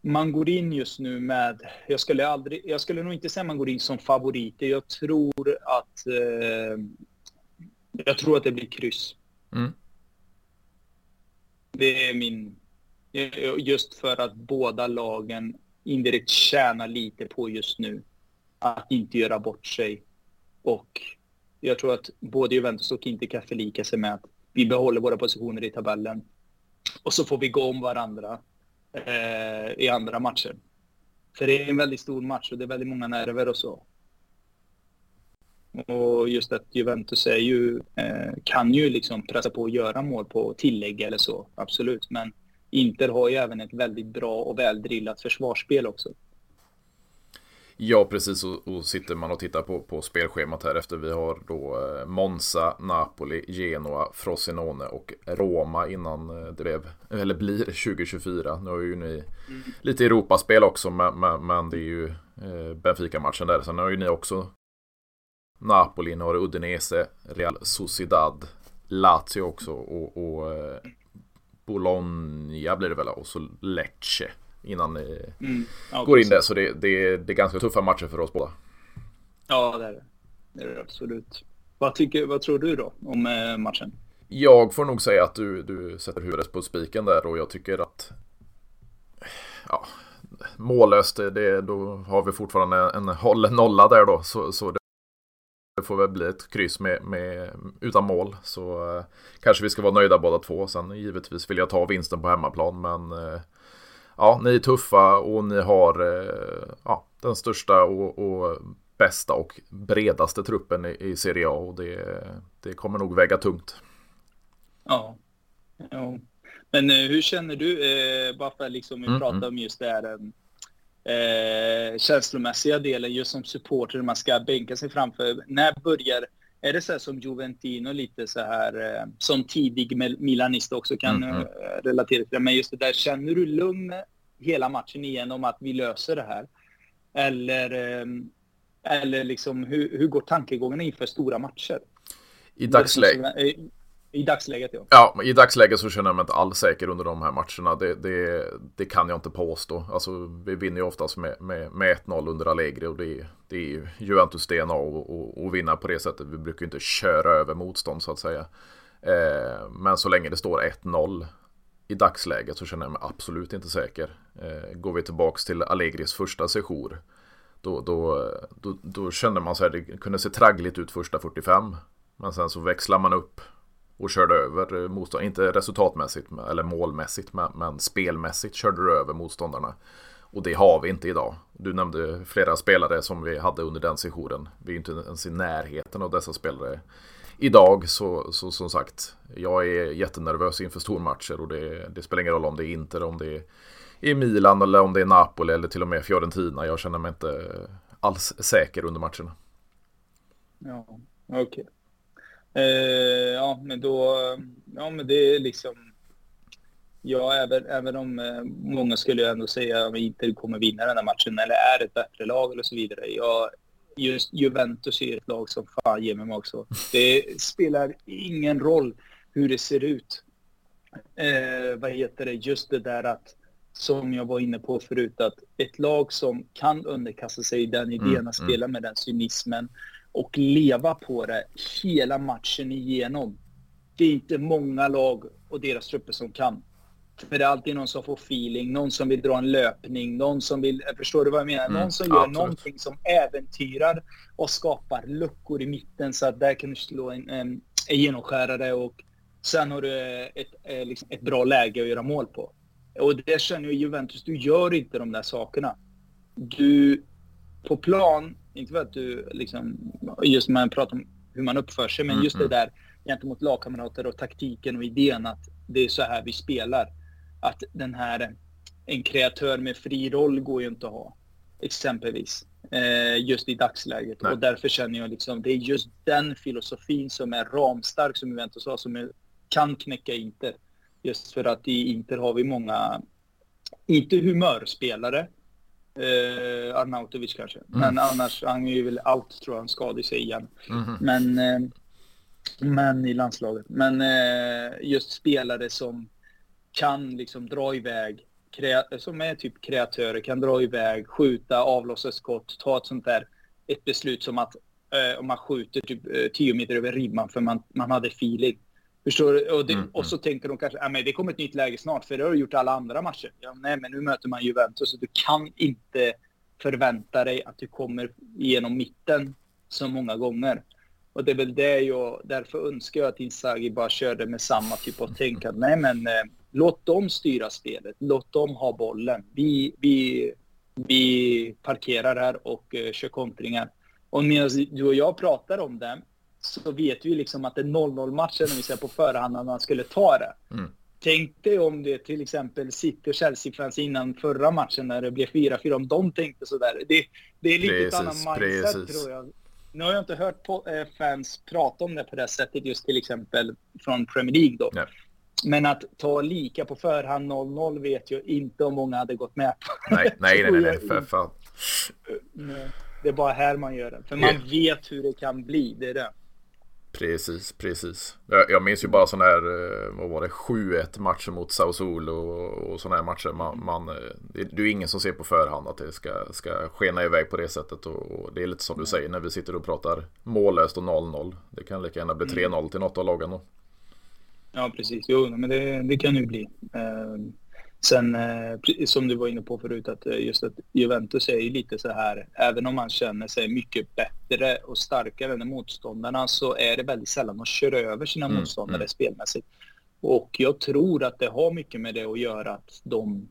man går in just nu med, jag skulle aldrig, jag skulle nog inte säga man går in som favoriter. Jag tror att, eh, jag tror att det blir kryss. Mm. Det är min, just för att båda lagen indirekt tjänar lite på just nu. Att inte göra bort sig. Och jag tror att både Juventus och Inter kan förlika sig med att vi behåller våra positioner i tabellen. Och så får vi gå om varandra eh, i andra matcher. För det är en väldigt stor match och det är väldigt många nerver och så. Och just att Juventus är ju, eh, kan ju liksom pressa på och göra mål på tillägg eller så, absolut. Men Inter har ju även ett väldigt bra och väldrillat försvarsspel också. Ja, precis. Och, och, sitter man och tittar på, på spelschemat här efter vi har då eh, Monza, Napoli, Genoa, Frosinone och Roma innan eh, det blev, eller blir 2024. Nu har ju ni mm. lite Europaspel också, men, men, men det är ju Benfica-matchen där. Sen har ju ni också Napoli, ni har Udinese, Real Sociedad, Lazio också och, och eh, Bologna blir det väl och så Lecce innan ni mm. ja, går in där. Så det, det, det är ganska tuffa matcher för oss båda. Ja, det är det. Det är det absolut. Vad, tycker, vad tror du då om eh, matchen? Jag får nog säga att du, du sätter huvudet på spiken där och jag tycker att ja, mållöst, det, då har vi fortfarande en hållen nolla där då. Så, så det det får väl bli ett kryss med, med, utan mål. Så eh, kanske vi ska vara nöjda båda två. Sen givetvis vill jag ta vinsten på hemmaplan. Men eh, ja, ni är tuffa och ni har eh, ja, den största och, och, bästa och bredaste truppen i, i Serie A. Och det, det kommer nog väga tungt. Ja. ja. Men eh, hur känner du, eh, bara för att liksom vi mm, pratar mm. om just det här eh, känslomässiga delen just som supporter man ska bänka sig framför. När börjar, är det så här som Juventino lite så här eh, som tidig Milanist också kan mm, relatera till det. Men just det där, känner du lugn hela matchen igenom att vi löser det här? Eller, eh, eller liksom hur, hur går tankegångarna inför stora matcher? I dagsläget? I dagsläget ja. Ja, i dagsläget så känner jag mig inte alls säker under de här matcherna. Det, det, det kan jag inte påstå. Alltså, vi vinner ju oftast med, med, med 1-0 under Allegri och det, det är ju Juventus DNA att vinna på det sättet. Vi brukar ju inte köra över motstånd så att säga. Eh, men så länge det står 1-0 i dagsläget så känner jag mig absolut inte säker. Eh, går vi tillbaks till Allegris första sejour då, då, då, då kände man så här, det kunde se traggligt ut första 45. Men sen så växlar man upp och körde över motståndarna. Inte resultatmässigt eller målmässigt men, spelmässigt körde du över motståndarna. Och det har vi inte idag. Du nämnde flera spelare som vi hade under den sessionen. Vi är inte ens i närheten av dessa spelare idag. Så, så som sagt, jag är jättenervös inför stormatcher och det, det spelar ingen roll om det är Inter, om det är Milan eller om det är Napoli eller till och med Fiorentina. Jag känner mig inte alls säker under matcherna. Ja, okej. Okay. Eh, ja, men då, ja men det är liksom, ja även, även om eh, många skulle ändå säga att Inter kommer vinna den här matchen eller är ett bättre lag eller så vidare. Jag, just Juventus är ett lag som fan ger mig också. Det spelar ingen roll hur det ser ut. Eh, vad heter det, just det där att som jag var inne på förut, att ett lag som kan underkasta sig den idén mm, att spela mm. med den cynismen och leva på det hela matchen igenom. Det är inte många lag och deras trupper som kan. För det är alltid någon som får feeling, någon som vill dra en löpning, någon som vill, förstår du vad jag menar? Mm, någon som gör absolut. någonting som äventyrar och skapar luckor i mitten så att där kan du slå en, en, en genomskärare och sen har du ett, eh, liksom ett bra läge att göra mål på. Och det känner ju Juventus, du gör inte de där sakerna. Du, på plan inte för att du liksom, just när man pratar om hur man uppför sig, men just det där gentemot lagkamrater och taktiken och idén att det är så här vi spelar. Att den här, en kreatör med fri roll går ju inte att ha, exempelvis. Eh, just i dagsläget. Nej. Och därför känner jag liksom, det är just den filosofin som är ramstark som Juventus har, som är, kan knäcka Inter. Just för att i Inter har vi många, inte humörspelare, Eh, Arnautovic kanske. Mm. Men annars, han är ju väl allt tror jag, han skadar sig igen. Mm. Men, eh, men i landslaget. Men eh, just spelare som kan liksom dra iväg, som är typ kreatörer, kan dra iväg, skjuta, avlossa skott, ta ett sånt där, ett beslut som att eh, om man skjuter typ 10 eh, meter över ribban för man, man hade feeling. Förstår du? Och, det, mm, och så mm. tänker de kanske, men det kommer ett nytt läge snart, för det har du gjort alla andra matcher. Ja, nej, men nu möter man Juventus, så du kan inte förvänta dig att du kommer igenom mitten så många gånger. Och det är väl det jag, därför önskar jag att Inzaghi bara körde med samma typ av tänkande. Nej men, eh, låt dem styra spelet, låt dem ha bollen. Vi, vi, vi parkerar här och eh, kör kontringar. Och medan du och jag pratar om det, så vet vi liksom att det är 0-0 matchen om vi ser på förhand att man skulle ta det. Mm. Tänk dig om det till exempel City och Chelsea-fans innan förra matchen när det blev 4-4, om de tänkte sådär. Det, det är lite precis, ett annat mindset precis. tror jag. Nu har jag inte hört på, äh, fans prata om det på det sättet just till exempel från Premier League då. Nej. Men att ta lika på förhand 0-0 vet jag inte om många hade gått med på. Nej, nej, nej, nej, nej för fan. Det är bara här man gör det. För man yeah. vet hur det kan bli, det är det. Precis, precis. Jag, jag minns ju bara sådana här, eh, vad var det, 7-1 matcher mot Sao Sol och, och sådana här matcher. Man, man, eh, det, är ingen som ser på förhand att det ska, ska skena iväg på det sättet. Och, och det är lite som du säger när vi sitter och pratar mållöst och 0-0. Det kan lika gärna bli 3-0 mm. till något av lagen då. Ja, precis. Jo, men det, det kan ju bli. Sen eh, som du var inne på förut, att eh, just att Juventus är ju lite så här, även om man känner sig mycket bättre och starkare än motståndarna så är det väldigt sällan man kör över sina mm, motståndare mm. spelmässigt. Och jag tror att det har mycket med det att göra att de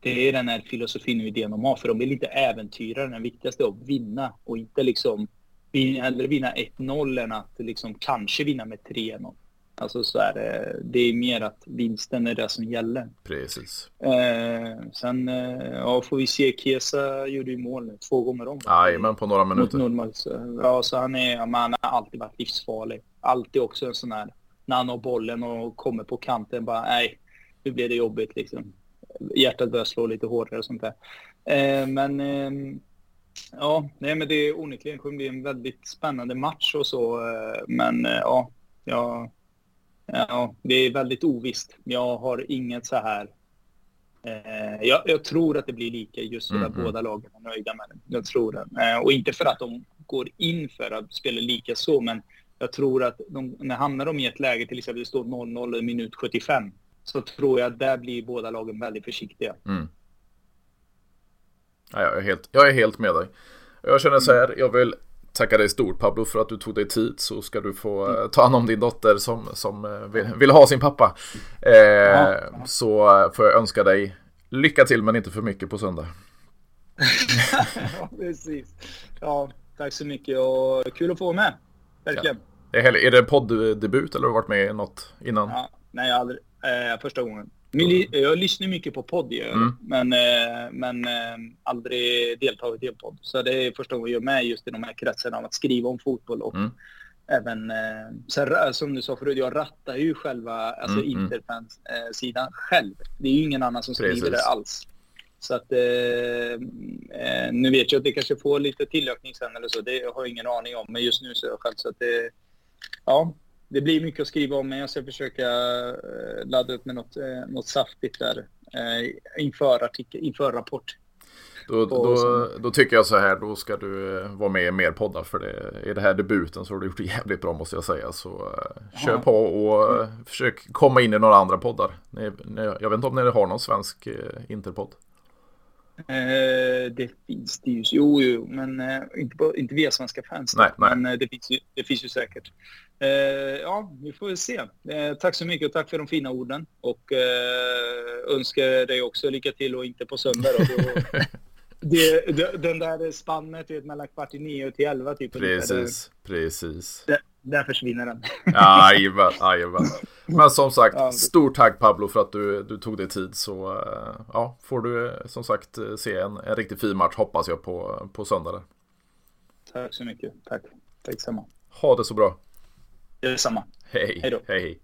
det är den här filosofin och idén de har, för de vill inte äventyra. Den viktigaste är att vinna och inte liksom hellre vinna 1-0 än att liksom kanske vinna med 3-0. Alltså så är det, det är mer att vinsten är det som gäller. Precis. Eh, sen eh, ja, får vi se, Kesa gjorde ju mål nu, två gånger om. Jajamän, på några minuter. Nordmark, ja, så han, är, han har alltid varit livsfarlig. Alltid också en sån här, när han har bollen och kommer på kanten, bara nej, nu blir det jobbigt liksom. Hjärtat börjar slå lite hårdare och sånt där. Eh, men eh, ja, nej men det är onekligen kommer bli en väldigt spännande match och så. Eh, men eh, ja, jag Ja, det är väldigt ovisst. Jag har inget så här... Eh, jag, jag, tror att det blir lika just för mm, att mm. båda lagen är nöjda med det. Jag tror det. Eh, och inte för att de går in för att spela lika så, men jag tror att de, när hamnar de i ett läge, till exempel det står 0-0 i minut 75, så tror jag att där blir båda lagen väldigt försiktiga. Mm. Ja, jag, är helt, jag är helt med dig. Jag känner så här, jag vill tacka dig stort Pablo för att du tog dig tid så ska du få mm. ta hand om din dotter som, som eh, vill, vill ha sin pappa. Eh, ja. Så får jag önska dig lycka till men inte för mycket på söndag. ja, precis. Ja, tack så mycket och kul att få vara med. Verkligen. Ja. Är, det podddebut eller har du varit med i något innan? Ja, nej, aldrig. Eh, första gången. Jag lyssnar mycket på podd, mm. men, eh, men eh, aldrig deltagit i en podd. Så det är första gången jag är med just i de här kretsarna av att skriva om fotboll och mm. även, eh, sen, som du sa förut, jag rattar ju själva alltså mm. mm. Interfans-sidan själv. Det är ju ingen annan som skriver Precis. det alls. Så att eh, nu vet jag att det kanske får lite tillökning sen eller så, det har jag ingen aning om. Men just nu så är jag själv så att det, ja, det blir mycket att skriva om, men jag ska försöka eh, ladda upp med något, eh, något saftigt där eh, inför, artikel, inför rapport. Då, då, då, tycker jag så här, då ska du vara med i mer poddar för det, i det här debuten så har du gjort det jävligt bra måste jag säga. Så uh, kör på och uh, försök komma in i några andra poddar. jag vet inte om ni har någon svensk interpodd? Eh, det finns det ju. Jo, jo men inte, på, inte via svenska fans. Nej, nej. Men det, finns ju, det finns ju säkert. Eh, ja, vi får väl se. Eh, tack så mycket och tack för de fina orden. Och eh, önskar dig också lycka till och inte på söndag. Då. det, det, den där spannet vet, mellan kvart i nio till elva. Typ, precis, precis. Det, där försvinner den. Jajamän, jajamän. Men som sagt, stort tack Pablo för att du, du tog dig tid. Så ja, får du som sagt se en, en riktigt fin match hoppas jag på, på söndag. Tack så mycket. Tack. Tack samma. Ha det så bra. Detsamma. Hej. Hej då. Hej.